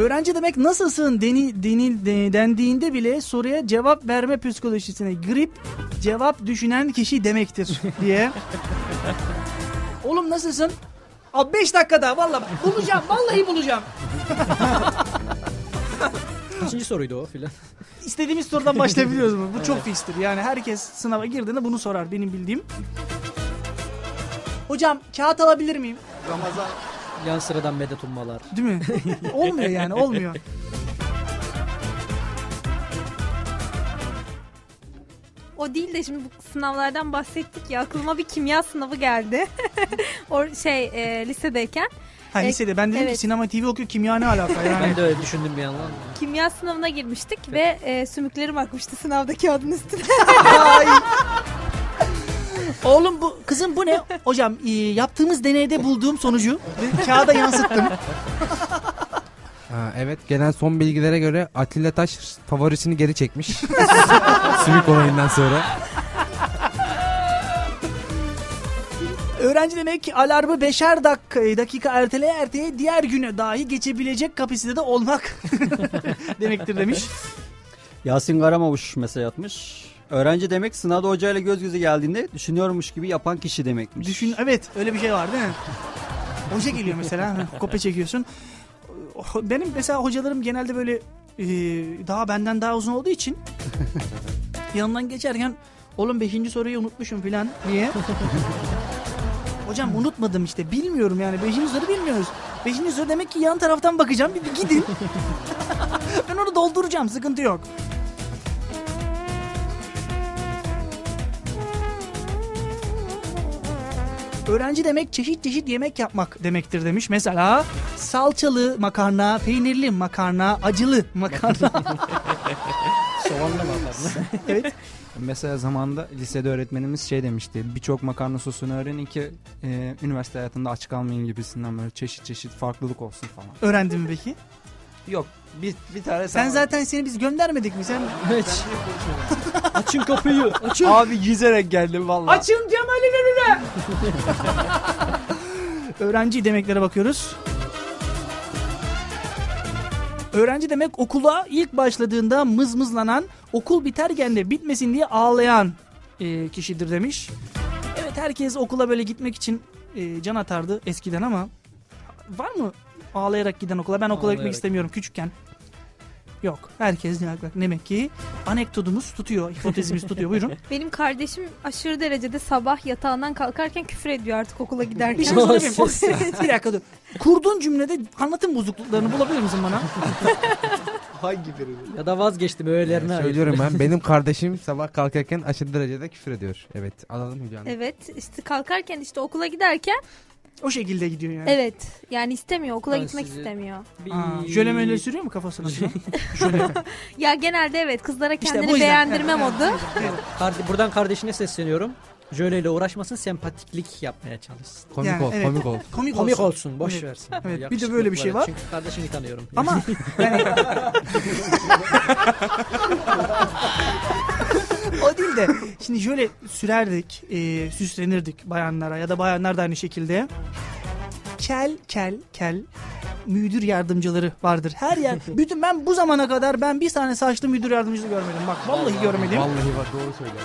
öğrenci demek nasılsın deni, denil, de- dendiğinde bile soruya cevap verme psikolojisine girip cevap düşünen kişi demektir diye. Oğlum nasılsın? Abi 5 dakikada valla bulacağım vallahi bulacağım. Kaçıncı soruydu o filan. İstediğimiz sorudan başlayabiliyoruz mu? Bu çok fikstir. Yani herkes sınava girdiğinde bunu sorar benim bildiğim. Hocam kağıt alabilir miyim? Yan sıradan medet ummalar. Değil mi? olmuyor yani olmuyor. O değil de şimdi bu sınavlardan bahsettik ya aklıma bir kimya sınavı geldi. o şey e, lisedeyken Ha E, lisede ben dedim ki evet. sinema TV okuyor kimya ne alaka yani. Ben de öyle düşündüm bir yandan. kimya sınavına girmiştik ve e, sümüklerim akmıştı sınavda kağıdın üstüne. Ay. Oğlum bu kızım bu ne? Hocam e, yaptığımız deneyde bulduğum sonucu kağıda yansıttım. Ha, evet gelen son bilgilere göre Atilla Taş favorisini geri çekmiş. Sümük olayından sonra. Öğrenci demek ki alarmı beşer dakika, dakika erteleye erteleye diğer güne dahi geçebilecek kapasitede olmak demektir demiş. Yasin Karamavuş mesaj atmış. Öğrenci demek sınavda hocayla göz göze geldiğinde düşünüyormuş gibi yapan kişi demekmiş. Düşün evet öyle bir şey var değil mi? Hoca geliyor mesela kopya çekiyorsun. Benim mesela hocalarım genelde böyle e, daha benden daha uzun olduğu için yanından geçerken oğlum 5. soruyu unutmuşum falan diye. Hocam unutmadım işte bilmiyorum yani 5. soru bilmiyoruz. 5. soru demek ki yan taraftan bakacağım bir, bir gidin. ben onu dolduracağım sıkıntı yok. Öğrenci demek çeşit çeşit yemek yapmak demektir demiş. Mesela salçalı makarna, peynirli makarna, acılı makarna. Soğanla makarna. evet. Mesela zamanda lisede öğretmenimiz şey demişti. Birçok makarna sosunu öğrenin ki e, üniversite hayatında aç kalmayın gibisinden böyle çeşit çeşit farklılık olsun falan. Öğrendin mi peki? Yok Bir, bir tane Sen zaten seni biz göndermedik mi? Sen Evet. Açın kapıyı. Açın. Abi yüzerek geldim valla. Açın Cemal'in önüne. Öğrenci demeklere bakıyoruz. Öğrenci demek okula ilk başladığında mızmızlanan, okul biterken de bitmesin diye ağlayan e, kişidir demiş. Evet herkes okula böyle gitmek için e, can atardı eskiden ama var mı ağlayarak giden okula? Ben okula gitmek Ağlayarak. istemiyorum küçükken. Yok. Herkes bak demek ki anekdotumuz tutuyor, hipotezimiz tutuyor. Buyurun. Benim kardeşim aşırı derecede sabah yatağından kalkarken küfür ediyor artık okula Bir giderken. şey sorabilir bir dakika dur. Kurduğun cümlede anlatım bozukluklarını bulabilir misin bana? Hangi biri? Ya da vazgeçtim öğelerine. ait. Söylüyorum ben. Benim kardeşim sabah kalkarken aşırı derecede küfür ediyor. Evet. Alalım Hülya. Evet işte kalkarken işte okula giderken O şekilde gidiyor yani. evet yani istemiyor okula Ben gitmek sizi- istemiyor. Aa, jöle möyle sürüyor mu kafasına? Jöle. Ya genelde evet kızlara İşte kendini bu yüzden. beğendirme modu. Karde- buradan kardeşine sesleniyorum. Jöleyle uğraşmasın, sempatiklik yapmaya çalışsın. Komik Yani ol, evet. komik ol. Komik, Komik olsun. olsun, boş Evet. versin. Evet, bir de böyle bir şey var. Çünkü kardeşini tanıyorum. Ama yani... o değil de şimdi şöyle sürerdik, e, süslenirdik bayanlara ya da bayanlar da aynı şekilde. Kel, kel, kel müdür yardımcıları vardır. Her yer. Bütün ben bu zamana kadar ben bir tane saçlı müdür yardımcısı görmedim. Bak vallahi görmedim. Vallahi bak doğru söylüyor.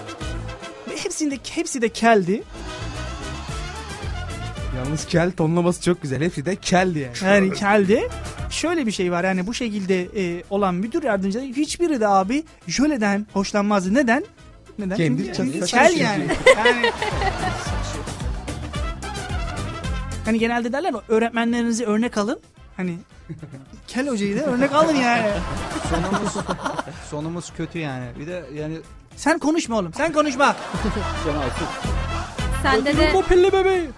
Ve Hepsinde hepsi de keldi. Yalnız kel tonlaması çok güzel. Hepsi de keldi yani. Yani keldi. Şöyle bir şey var yani bu şekilde e, olan müdür yardımcıları hiçbiri de abi jöleden hoşlanmazdı. Neden? Neden? Kendi Çünkü kel yani. yani. Hani genelde derler öğretmenlerinizi örnek alın. Hani kel hocayı da örnek alın yani. Sonumuz, sonumuz kötü yani. Bir de yani Sen konuşma oğlum. Sen konuşma. Sende de Bu pilli bebeği.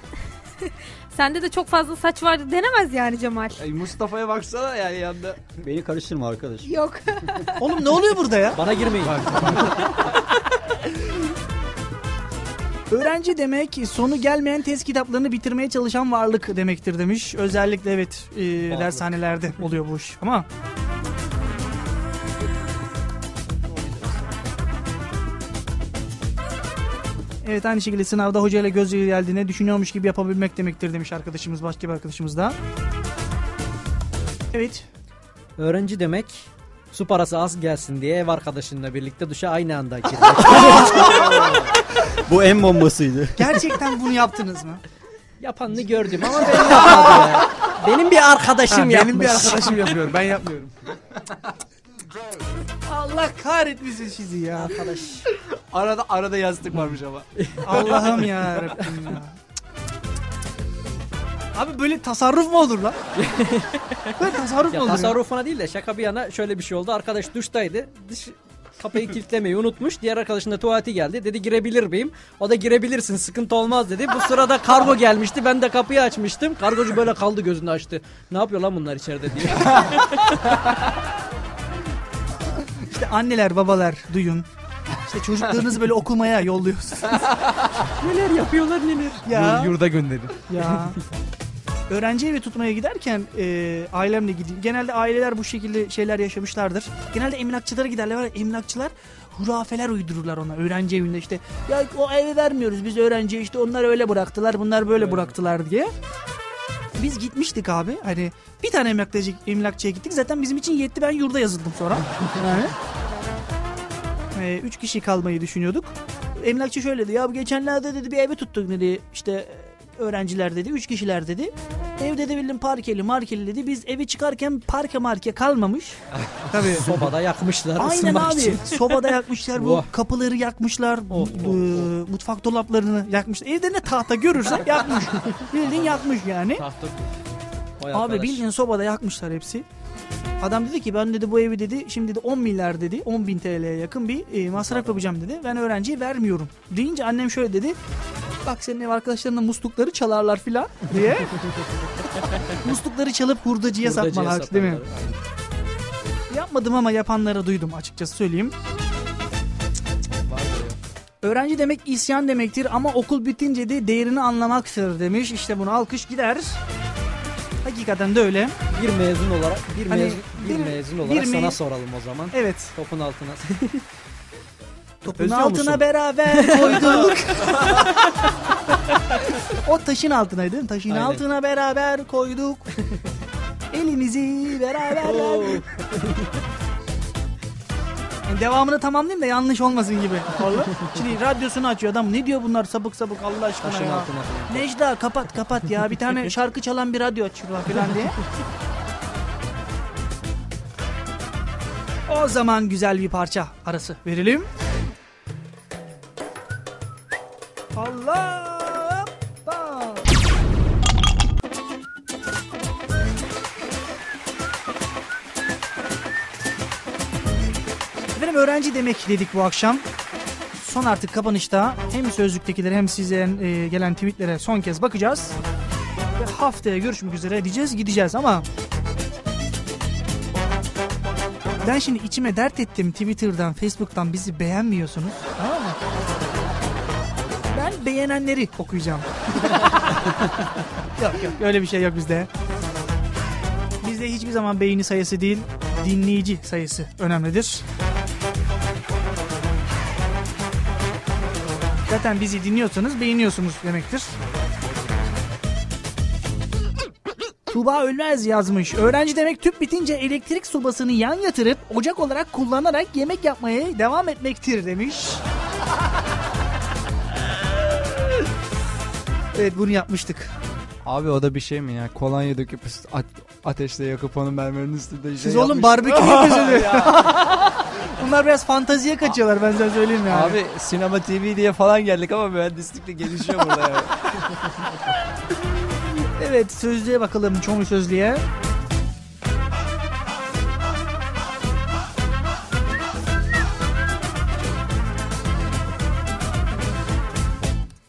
sende de çok fazla saç vardı denemez yani Cemal. ay Mustafa'ya baksana yani yanında. Beni karıştırma arkadaş. Yok. Oğlum ne oluyor burada ya? Bana girmeyin. Öğrenci demek sonu gelmeyen test kitaplarını bitirmeye çalışan varlık demektir demiş. Özellikle evet e, dershanelerde oluyor bu iş ama Evet aynı şekilde sınavda hocayla göz geldiğine düşünüyormuş gibi yapabilmek demektir demiş arkadaşımız başka bir arkadaşımız da. Evet Öğrenci demek su parası az gelsin diye ev arkadaşınla birlikte duşa aynı anda girmek. Bu en bombasıydı. gerçekten bunu yaptınız mı? Yapanını gördüm ama ben yapmadım ya. Benim bir arkadaşım Ha, yapmış. benim bir arkadaşım yapıyor. Ben yapmıyorum. Allah kahretmesin sizi ya. Arkadaş. Arada arada yazdık varmış ama. Allah'ım ya Rabbim ya. Abi böyle tasarruf mu olur lan? böyle tasarruf mu Ya olur? ya? tasarrufuna değil de şaka bir yana şöyle bir şey oldu. Arkadaş duştaydı. Dış kapıyı kilitlemeyi unutmuş. Diğer arkadaşın da tuvaleti geldi. Dedi girebilir miyim? O da girebilirsin sıkıntı olmaz dedi. Bu sırada kargo gelmişti. Ben de kapıyı açmıştım. Kargocu böyle kaldı gözünü açtı. Ne yapıyor lan bunlar içeride diye. İşte anneler babalar duyun. İşte çocuklarınızı böyle okumaya yolluyorsunuz. neler yapıyorlar neler. ya. Yurda gönderin. ya. Öğrenci evi tutmaya giderken e, ailemle gideyim. Genelde aileler bu şekilde şeyler yaşamışlardır. Genelde emlakçılara giderler. Var Emlakçılar hurafeler uydururlar ona öğrenci evinde işte. Ya o evi vermiyoruz biz öğrenciye işte onlar öyle bıraktılar bunlar böyle bıraktılar diye. Biz gitmiştik abi hani bir tane emlakçı, emlakçıya gittik zaten bizim için yetti ben yurda yazıldım sonra. Yani. Ee, üç kişi kalmayı düşünüyorduk. Emlakçı şöyle dedi ya geçenlerde dedi bir evi tuttuk dedi işte öğrenciler dedi üç kişiler dedi. Ev dedi bildim parkeli markeli dedi biz evi çıkarken parke marke kalmamış. Tabii. Sobada yakmışlar Aynen ısınmak abi. için. Sobada yakmışlar bu kapıları yakmışlar. Oh, bu- oh, Mutfak dolaplarını yakmışlar. Evde ne tahta görürsen yakmış. Bildiğin yakmış yani. Tahta. Abi bildiğin sobada yakmışlar hepsi. Adam dedi ki ben dedi bu evi dedi şimdi dedi 10 milyar dedi 10 bin TL'ye yakın bir e, masraf yapacağım dedi. Ben öğrenciye vermiyorum. Deyince annem şöyle dedi. Bak senin ev arkadaşlarının muslukları çalarlar filan diye. muslukları çalıp hurdacıya, Hurdacıya satmalar değil mi? Yapmadım ama yapanları duydum açıkçası söyleyeyim. Öğrenci demek isyan demektir ama okul bitince de değerini anlamaktır demiş. İşte bunu alkış gider. Hakikaten de öyle. Bir mezun olarak bir Hani mezun bir, bir- mezun bir olarak me- sana soralım o zaman. Evet. Topun altına. Topun Özlüyor altına musun? beraber koyduk. o taşın altınaydı değil mi? Taşın Aynen. altına beraber koyduk. Elimizi beraber Oo. verdik. Yani devamını tamamlayayım da yanlış olmasın gibi. Şimdi radyosunu açıyor adam. Ne diyor bunlar sapık sapık Allah aşkına Taşın ya. altına falan. Necda kapat kapat ya. Bir tane şarkı çalan bir radyo aç şuradan falan diye. O zaman güzel bir parça arası verelim. Allah! Efendim öğrenci demek dedik bu akşam. Son artık kapanışta hem sözlüktekileri hem sizden e, gelen tweetlere son kez bakacağız. Ve haftaya görüşmek üzere diyeceğiz gideceğiz ama ben şimdi içime dert ettim Twitter'dan, Facebook'tan bizi beğenmiyorsunuz. Tamam mı? Beğenenleri okuyacağım. yok yok öyle bir şey yok bizde. Bizde hiçbir zaman beğeni sayısı değil, dinleyici sayısı önemlidir. Zaten bizi dinliyorsanız beğeniyorsunuz demektir. Tuğba Ölmez yazmış. Öğrenci demek tüp bitince elektrik sobasını yan yatırıp ocak olarak kullanarak yemek yapmaya devam etmektir demiş. evet bunu yapmıştık. Abi o da bir şey mi ya? Kolonya döküp a- ateşte yakıp onu mermerin üstünde şey Siz oğlum barbekü yapıyorsunuz. Bunlar biraz fantaziye kaçıyorlar ben size söyleyeyim yani. Abi sinema TV diye falan geldik ama mühendislik de gelişiyor burada yani. Evet sözlüğe bakalım çoğu sözlüğe.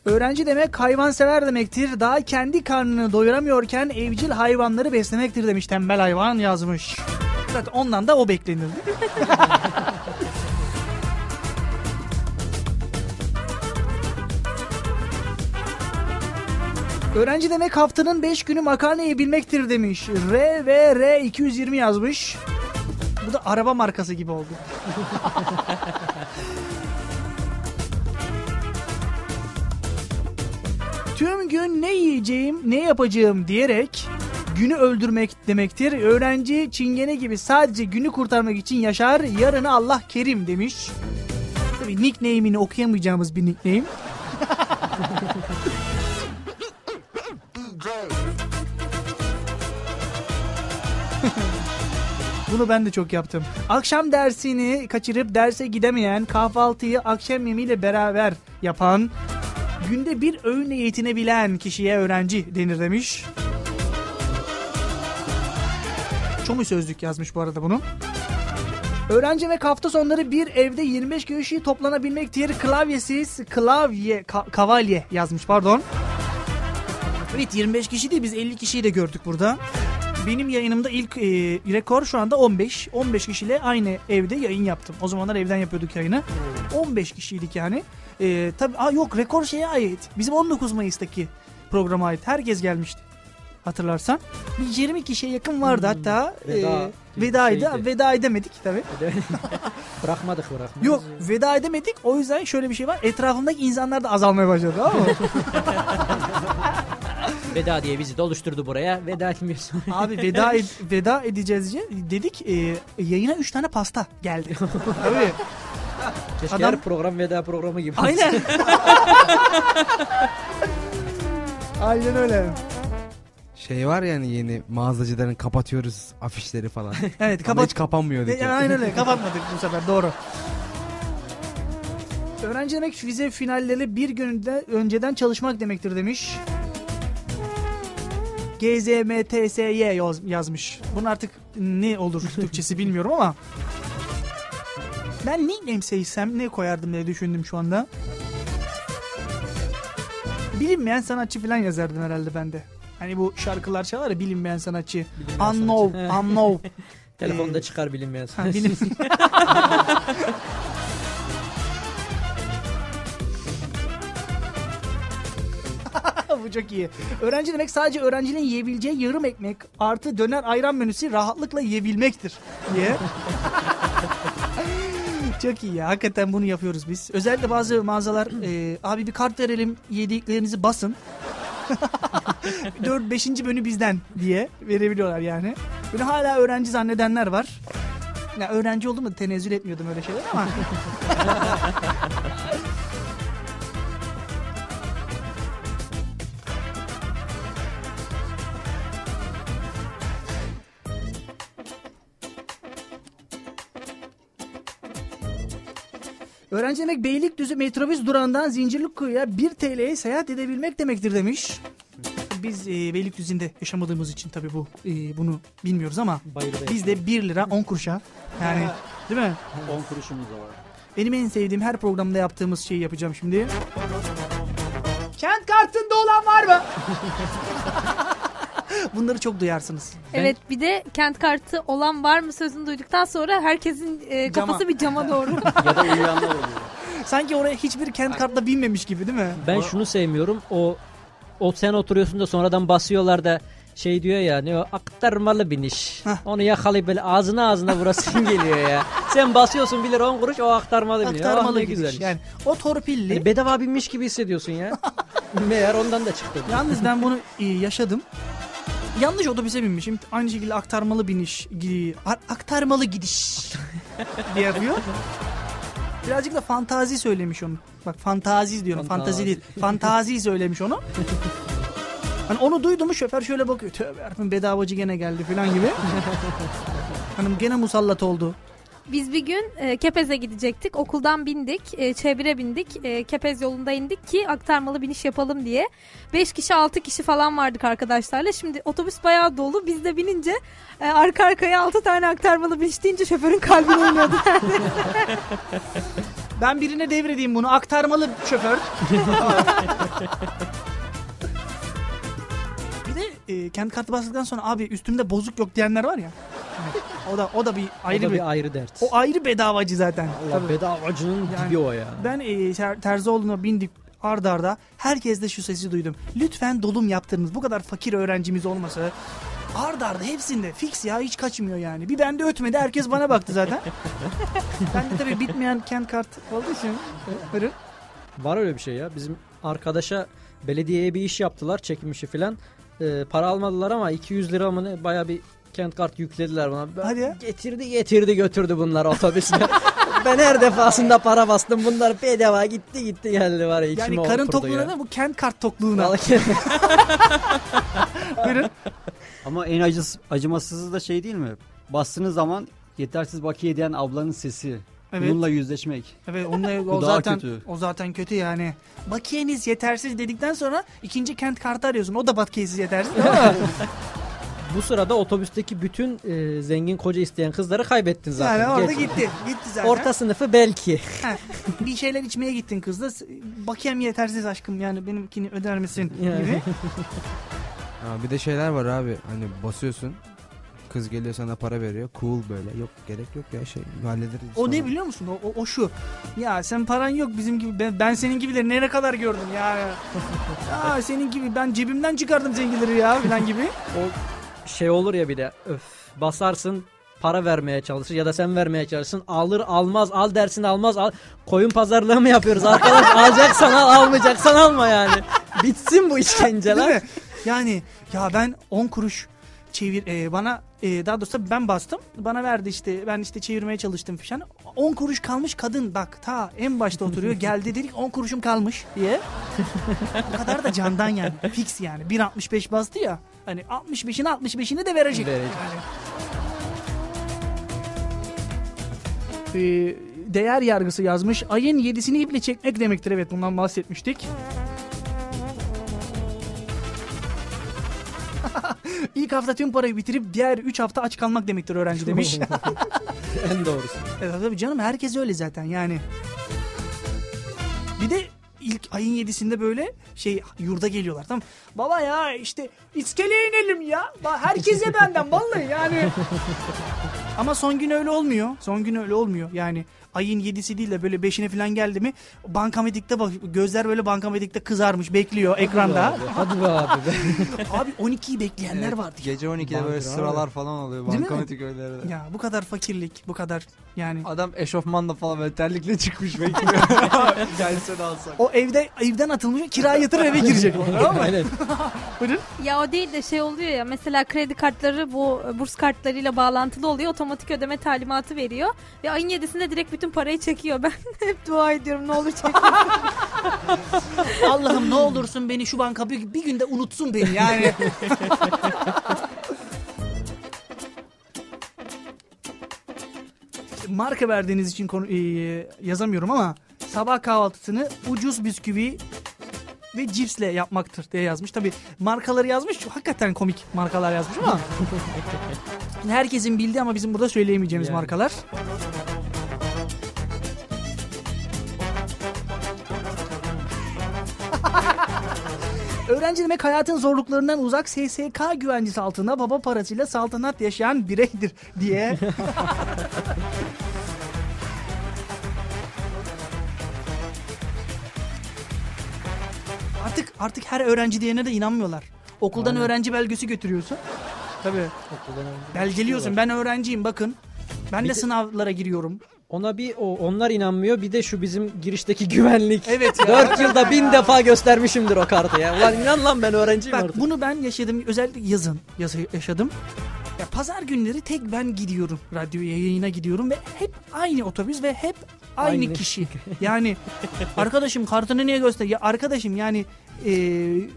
Öğrenci demek hayvansever demektir. Daha kendi karnını doyuramıyorken evcil hayvanları beslemektir demiş tembel hayvan yazmış. Zaten ondan da o beklenirdi. Öğrenci demek haftanın 5 günü makarna yiyebilmektir demiş. R ve R 220 yazmış. Bu da araba markası gibi oldu. Tüm gün ne yiyeceğim, ne yapacağım diyerek günü öldürmek demektir. Öğrenci çingene gibi sadece günü kurtarmak için yaşar. Yarını Allah kerim demiş. Tabii nickname'ini okuyamayacağımız bir nickname. Bunu ben de çok yaptım. Akşam dersini kaçırıp derse gidemeyen, kahvaltıyı akşam yemeğiyle beraber yapan, günde bir öğünle yetinebilen kişiye öğrenci denir demiş. Çomu sözlük yazmış bu arada bunu. Öğrenci ve hafta sonları bir evde 25 kişi toplanabilmektir. Klavyesiz klavye ka- kavalye yazmış pardon. Evet 25 kişi değil biz 50 kişiyi de gördük burada. Benim yayınımda ilk e, rekor şu anda 15. 15 kişiyle aynı evde yayın yaptım. O zamanlar evden yapıyorduk yayını. 15 kişiydik yani. E, tabii aa, yok rekor şeye ait. Bizim 19 Mayıs'taki programa ait. Herkes gelmişti. Hatırlarsan. Bir 20 kişiye yakın vardı hatta. veda e, vedaydı. şeydi. Veda edemedik tabii. bırakmadık bırakmadık. Yok veda edemedik. O yüzden şöyle bir şey var. Etrafımdaki insanlar da azalmaya başladı. Mı? Veda diye bizi de oluşturdu buraya. Veda etmiyorsun. Abi veda ed- veda edeceğiz diye dedik. e, yayına 3 tane pasta geldi. Tabii. Keşke Adam- her program veda programı gibi. Aynen. Aynen öyle. Şey var yani yeni mağazacıların kapatıyoruz afişleri falan. Evet Ama kapat. hiç kapanmıyor E, Aynen öyle kapatmadık bu sefer doğru. Öğrenci demek vize finalleri bir günde önceden çalışmak demektir demiş. GZMTSY yaz, yazmış. Bunun artık ne olur Türkçesi bilmiyorum ama. Ben nickname seçsem ne koyardım diye düşündüm şu anda. Bilinmeyen sanatçı falan yazardım herhalde ben de. Hani bu şarkılar çalar ya bilinmeyen sanatçı. Bilinmeyen unknown, sanatçı. unknown. Telefonda Ee, çıkar bilinmeyen. Ha, bilim. bu Bu çok iyi. Öğrenci demek sadece öğrencinin yiyebileceği yarım ekmek artı döner ayran menüsü rahatlıkla yiyebilmektir diye. Çok iyi ya. Hakikaten bunu yapıyoruz biz. Özellikle bazı mağazalar e, abi bir kart verelim yediklerinizi basın. 4 5. menü bizden diye verebiliyorlar yani. Böyle hala öğrenci zannedenler var. Ya öğrenci oldum da tenezzül etmiyordum öyle şeyler ama. Öğrenci demek Beylikdüzü metrobüs durağından Zincirlikuyu'ya 1 TL'ye seyahat edebilmek demektir demiş. Biz e, Beylikdüzü'nde yaşamadığımız için tabii bu e, bunu bilmiyoruz ama Bayır Bey. biz de 1 lira 10 kuruşa yani değil mi? 10 kuruşumuz da var. Benim en sevdiğim her programda yaptığımız şeyi yapacağım şimdi. Kent kartında olan var mı? Bunları çok duyarsınız. Evet bir de kent kartı olan var mı sözünü duyduktan sonra herkesin e, Cama. kafası bir cama doğru. ya da uyuyanlar oluyor. Sanki oraya hiçbir kent kartla binmemiş gibi değil mi? Ben şunu sevmiyorum. O o sen oturuyorsun da sonradan basıyorlar da şey diyor ya ne o aktarmalı biniş. Hah. Onu yakalayıp böyle ağzına ağzına vurasın geliyor ya. Sen basıyorsun bilir 10 kuruş o aktarmalı. Ah, Aktarmalı ne gidiş. güzelmiş. Yani o torpilli. Yani bedava binmiş gibi hissediyorsun ya. Meğer ondan da çıktı. Yalnız ben bunu e, yaşadım. Yanlış otobüse binmişim. Aynı şekilde aktarmalı biniş, aktarmalı gidiş diye yapıyor. Birazcık da fantazi söylemiş onu. Bak fantazi diyorum. Fantazi, Fantazi. değil. Fantazi söylemiş onu. Hani onu duydu mu şoför şöyle bakıyor. Tövbe yarabbim bedavacı gene geldi falan gibi. Hanım gene musallat oldu. Biz bir gün e, Kepez'e gidecektik. Okuldan bindik. E, çevire bindik. E, Kepez yolunda indik ki aktarmalı biniş yapalım diye. 5 kişi 6 kişi falan vardık arkadaşlarla. Şimdi otobüs bayağı dolu. Biz de binince e, arka arkaya 6 tane aktarmalı biniş deyince şoförün kalbi oynuyordu. Ben birine devredeyim bunu. Aktarmalı şoför. e, kendi kartı bastıktan sonra abi üstümde bozuk yok diyenler var ya. Evet. O da o da bir Ayrı o da bir, bir ayrı dert. o ayrı bedavacı zaten. Allah bedavacının Yani- dibi o ya. Ben e, ter, Terzioğlu'na bindik ardarda arda herkes de şu sesi duydum. Lütfen dolum yaptırınız. Bu kadar fakir öğrencimiz olmasa ardarda arda hepsinde fix ya hiç kaçmıyor yani. Bir bende ötmedi herkes bana baktı zaten. ben de tabii bitmeyen kent kart olduğu için. Var öyle bir şey ya. Bizim arkadaşa belediyeye bir iş yaptılar çekim işi filan. Ee, para almadılar ama 200 lira mı ne baya bir kent kart yüklediler bana. Ben Hadi ya. Getirdi getirdi götürdü bunlar otobüsle. ben her defasında para bastım bunlar bedava gitti gitti geldi var ya içime Yani karın tokluğuna ya. da bu kent kart tokluğuna. Buyurun. Ama en acıs, acımasızı da şey değil mi? Bastığınız zaman yetersiz bakiye diyen ablanın sesi. Evet. Bununla yüzleşmek. Evet onunla, o zaten kötü. o zaten kötü yani. Bakiyeniz yetersiz dedikten sonra ikinci kent kartı arıyorsun. O da bakiyesiz yetersiz. Bu sırada otobüsteki bütün e, zengin koca isteyen kızları kaybettin zaten. yani orada Geç. gitti. Gitti zaten. Orta sınıfı belki. Ha, bir şeyler içmeye gittin kızla. Bakiyem yetersiz aşkım yani benimkini öder misin Yani. gibi. Ha, bir de şeyler var abi hani basıyorsun. Kız geliyor sana para veriyor. Cool böyle. Yok gerek yok ya şey hallederiz. O ne biliyor musun? O, o, o şu. Ya sen paran yok bizim gibi. Ben, ben senin gibileri nereye kadar gördüm ya. ya senin gibi ben cebimden çıkardım zenginleri ya falan gibi. şey olur ya bir de öf basarsın para vermeye çalışır ya da sen vermeye çalışırsın alır almaz al dersin almaz al koyun pazarlığı mı yapıyoruz arkadaş alacaksan al almayacaksan alma yani bitsin bu işkenceler? Yani ya ben 10 kuruş çevir e, bana e, daha doğrusu ben bastım. Bana verdi işte ben işte çevirmeye çalıştım falan. 10 kuruş kalmış kadın bak ta en başta oturuyor. Geldi dedik 10 kuruşum kalmış diye. o kadar da candan yani. Fix yani. 1.65 bastı ya. Hani 65'in 65'ini de verecek. Verecek. Yani. Ee, değer yargısı yazmış. Ayın 7'sini iple çekmek demektir. Evet bundan bahsetmiştik. İlk hafta tüm parayı bitirip diğer 3 hafta aç kalmak demektir öğrenci demiş. en doğrusu evet, tabii canım herkes öyle zaten yani. Bir de ilk ayın 7'sinde böyle şey yurda geliyorlar tamam. Baba ya işte iskeleye inelim ya. Herkese benden vallahi yani. Ama son gün öyle olmuyor. Son gün öyle olmuyor. Yani ayın 7'si değil de böyle 5'ine falan geldi mi bankamedikte bak gözler böyle bankamedikte kızarmış bekliyor ekranda. Hadi be abi be. Abi 12'yi bekleyenler Evet, vardı. Gece 12'de Vardır böyle abi. sıralar falan oluyor bankamatik öylerde. Ya bu kadar fakirlik, bu kadar yani. Adam eşofmanla falan böyle terlikle çıkmış bekliyor. Gelse de alsak. O evde evden atılmış kira yatır eve girecek. Tamam mı? Aynen. Ya o değil de şey oluyor ya mesela kredi kartları bu burs kartlarıyla bağlantılı oluyor. Otomatik ödeme talimatı veriyor. Ve ayın 7'sinde direkt bütün parayı çekiyor. Ben hep dua ediyorum ne olur çekmesin. Allah'ım ne olursun beni şu banka bir, bir günde unutsun beni yani. Marka verdiğiniz için konu, e, yazamıyorum ama sabah kahvaltısını ucuz bisküvi ve cipsle yapmaktır diye yazmış. Tabi markaları yazmış. Hakikaten komik markalar yazmış ama. Herkesin bildiği ama bizim burada söyleyemeyeceğimiz Yani. markalar. Öğrenci demek hayatın zorluklarından uzak SSK güvencesi altında baba parasıyla saltanat yaşayan bireydir diye. artık artık her öğrenci diyene de inanmıyorlar. Okuldan Aynen. öğrenci belgesi götürüyorsun. Tabii. Belgeliyorsun. Ben öğrenciyim bakın. Ben Bir de de- sınavlara giriyorum. Ona bir o, onlar inanmıyor. Bir de şu bizim girişteki güvenlik. Evet ya. 4 yılda bin defa göstermişimdir o kartı ya. Ulan inan lan ben öğrenciyim Bak artık. bunu ben yaşadım. Özellikle yazın yasa- yaşadım. Ya pazar günleri tek ben gidiyorum radyoya yayına gidiyorum ve hep aynı otobüs ve hep aynı, Aynı. kişi. Yani arkadaşım kartını niye göster? Ya arkadaşım yani e,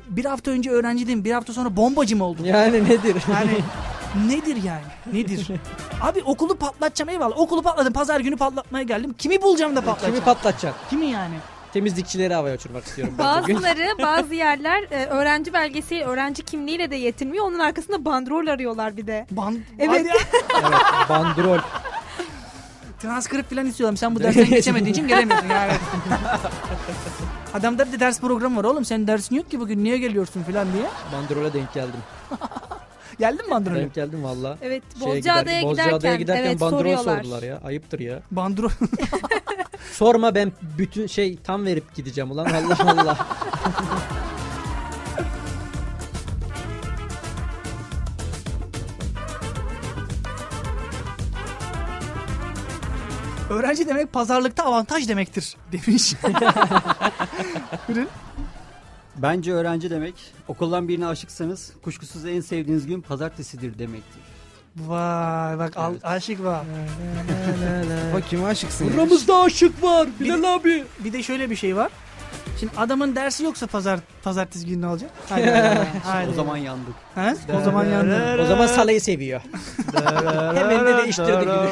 bir hafta önce öğrenciydim bir hafta sonra bombacı mı oldun? Yani nedir? Yani nedir yani? Nedir? Abi okulu patlatacağım eyvallah. Okulu patladım. Pazar günü patlatmaya geldim. Kimi bulacağım da patlatacağım? Kimi patlatacak? Kimi yani? Temizlikçileri havaya uçurmak istiyorum. ben bugün. Bazıları bazı yerler e, öğrenci belgesi öğrenci kimliğiyle de yetinmiyor. Onun arkasında bandrol arıyorlar bir de. Ban Evet. Ya. evet, bandrol. Transkript falan istiyorum. Sen bu dersten geçemediğin için gelemiyorsun yani. Adamda bir de ders programı var oğlum. Senin dersin yok ki bugün niye geliyorsun falan diye. Bandrola denk geldim. Geldin mi bandrolü? Denk geldim valla. Evet Bozcaada'ya gider- giderken, Bozcaada'ya giderken evet, bandrol soruyorlar. sordular ya. Ayıptır ya. Bandrol. Sorma ben bütün şey tam verip gideceğim ulan Allah Allah. Öğrenci demek pazarlıkta avantaj demektir demiş. Bence öğrenci demek okuldan birine aşıksanız kuşkusuz en sevdiğiniz gün pazartesidir demektir. Vay bak al, aşık var. Bak kime aşıksın ya? Aramızda aşık var Bilal abi. Bir de şöyle bir şey var. Şimdi adamın dersi yoksa pazar pazartesi günü ne olacak? Haydi, haydi, haydi. O zaman yandık. Ha? O zaman yandı. O zaman salayı seviyor. Hemen de değiştirdi günü.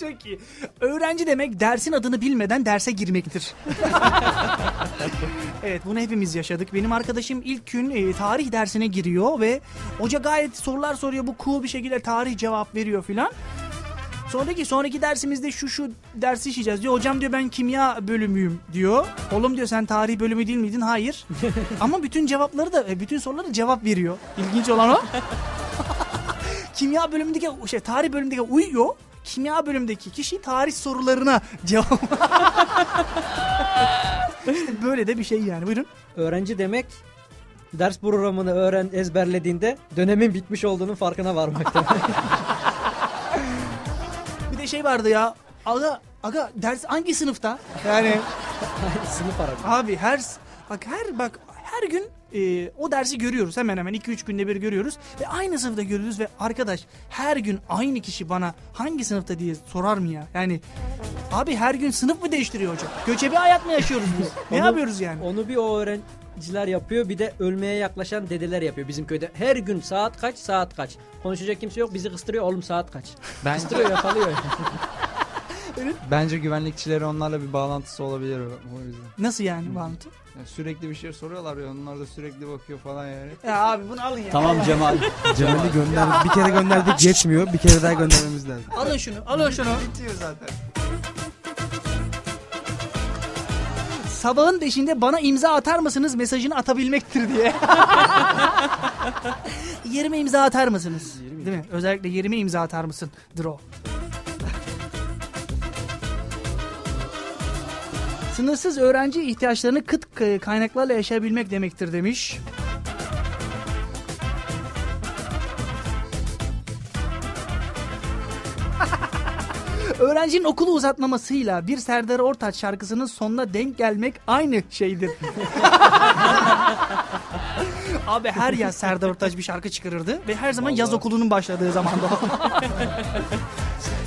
Çok iyi. Öğrenci demek dersin adını bilmeden derse girmektir. evet bunu hepimiz yaşadık. Benim arkadaşım ilk gün e, tarih dersine giriyor ve hoca gayet sorular soruyor. Bu cool bir şekilde tarih cevap veriyor filan. Sonraki sonraki dersimizde şu şu dersi işleyeceğiz diyor. Hocam diyor ben kimya bölümüyüm diyor. Oğlum diyor sen tarih bölümü değil miydin? Hayır. Ama bütün cevapları da e, bütün soruları cevap veriyor. İlginç olan o. kimya bölümündeki şey tarih bölümündeki uyuyor. Kimya bölümündeki kişi tarih sorularına cevap. işte böyle de bir şey yani. Buyurun. Öğrenci demek ders programını öğren ezberlediğinde dönemin bitmiş olduğunun farkına varmak demek. Bir de şey vardı ya. Aga aga ders hangi sınıfta? Yani Sınıf arası. Abi her bak her bak her gün e, o dersi görüyoruz hemen hemen 2-3 günde bir görüyoruz ve aynı sınıfta görüyoruz ve arkadaş her gün aynı kişi bana hangi sınıfta diye sorar mı ya? Yani abi her gün sınıf mı değiştiriyor hocam? Göçebe hayat mı yaşıyoruz biz? ne Onu- yapıyoruz yani? Onu bir o öğrenciler yapıyor bir de ölmeye yaklaşan dedeler yapıyor bizim köyde. Her gün saat kaç saat kaç. Konuşacak kimse yok bizi kıstırıyor oğlum saat kaç. Ben, Kıstırıyor yakalıyor. bence güvenlikçileri onlarla bir bağlantısı olabilir o yüzden. Nasıl yani bağlantı? Yani sürekli bir şey soruyorlar ya onlar da sürekli bakıyor falan yani. Ya abi bunu alın ya. Tamam Cemal. Cemal'i gönder. Bir kere gönderdik yetmiyor. Bir kere daha göndermemiz lazım. Alın şunu alın şunu. Bitiyor zaten. Sabahın beşinde bana imza atar mısınız mesajını atabilmektir diye. yerime imza atar mısınız? Değil mi? Özellikle yerime imza atar mısın? o. Sınırsız öğrenci ihtiyaçlarını kıt kaynaklarla yaşayabilmek demektir demiş. Öğrencinin okulu uzatmamasıyla bir Serdar Ortaç şarkısının sonuna denk gelmek aynı şeydir. Abi her yaz Serdar Ortaç bir şarkı çıkarırdı ve her zaman yaz okulunun başladığı zamanda.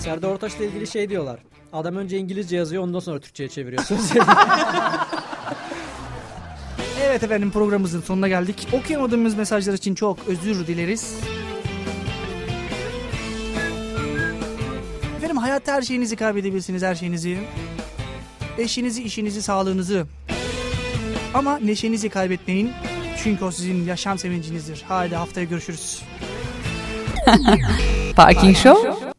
Serdar Ortaç'la ilgili şey diyorlar. Adam önce İngilizce yazıyor ondan sonra Türkçe'ye çeviriyor. Evet efendim programımızın sonuna geldik. Okuyamadığımız mesajlar için çok özür dileriz. Efendim hayatta her şeyinizi kaybedebilirsiniz her şeyinizi. Eşinizi, işinizi, sağlığınızı. Ama neşenizi kaybetmeyin. Çünkü o sizin yaşam sevincinizdir. Haydi haftaya görüşürüz. Parking Show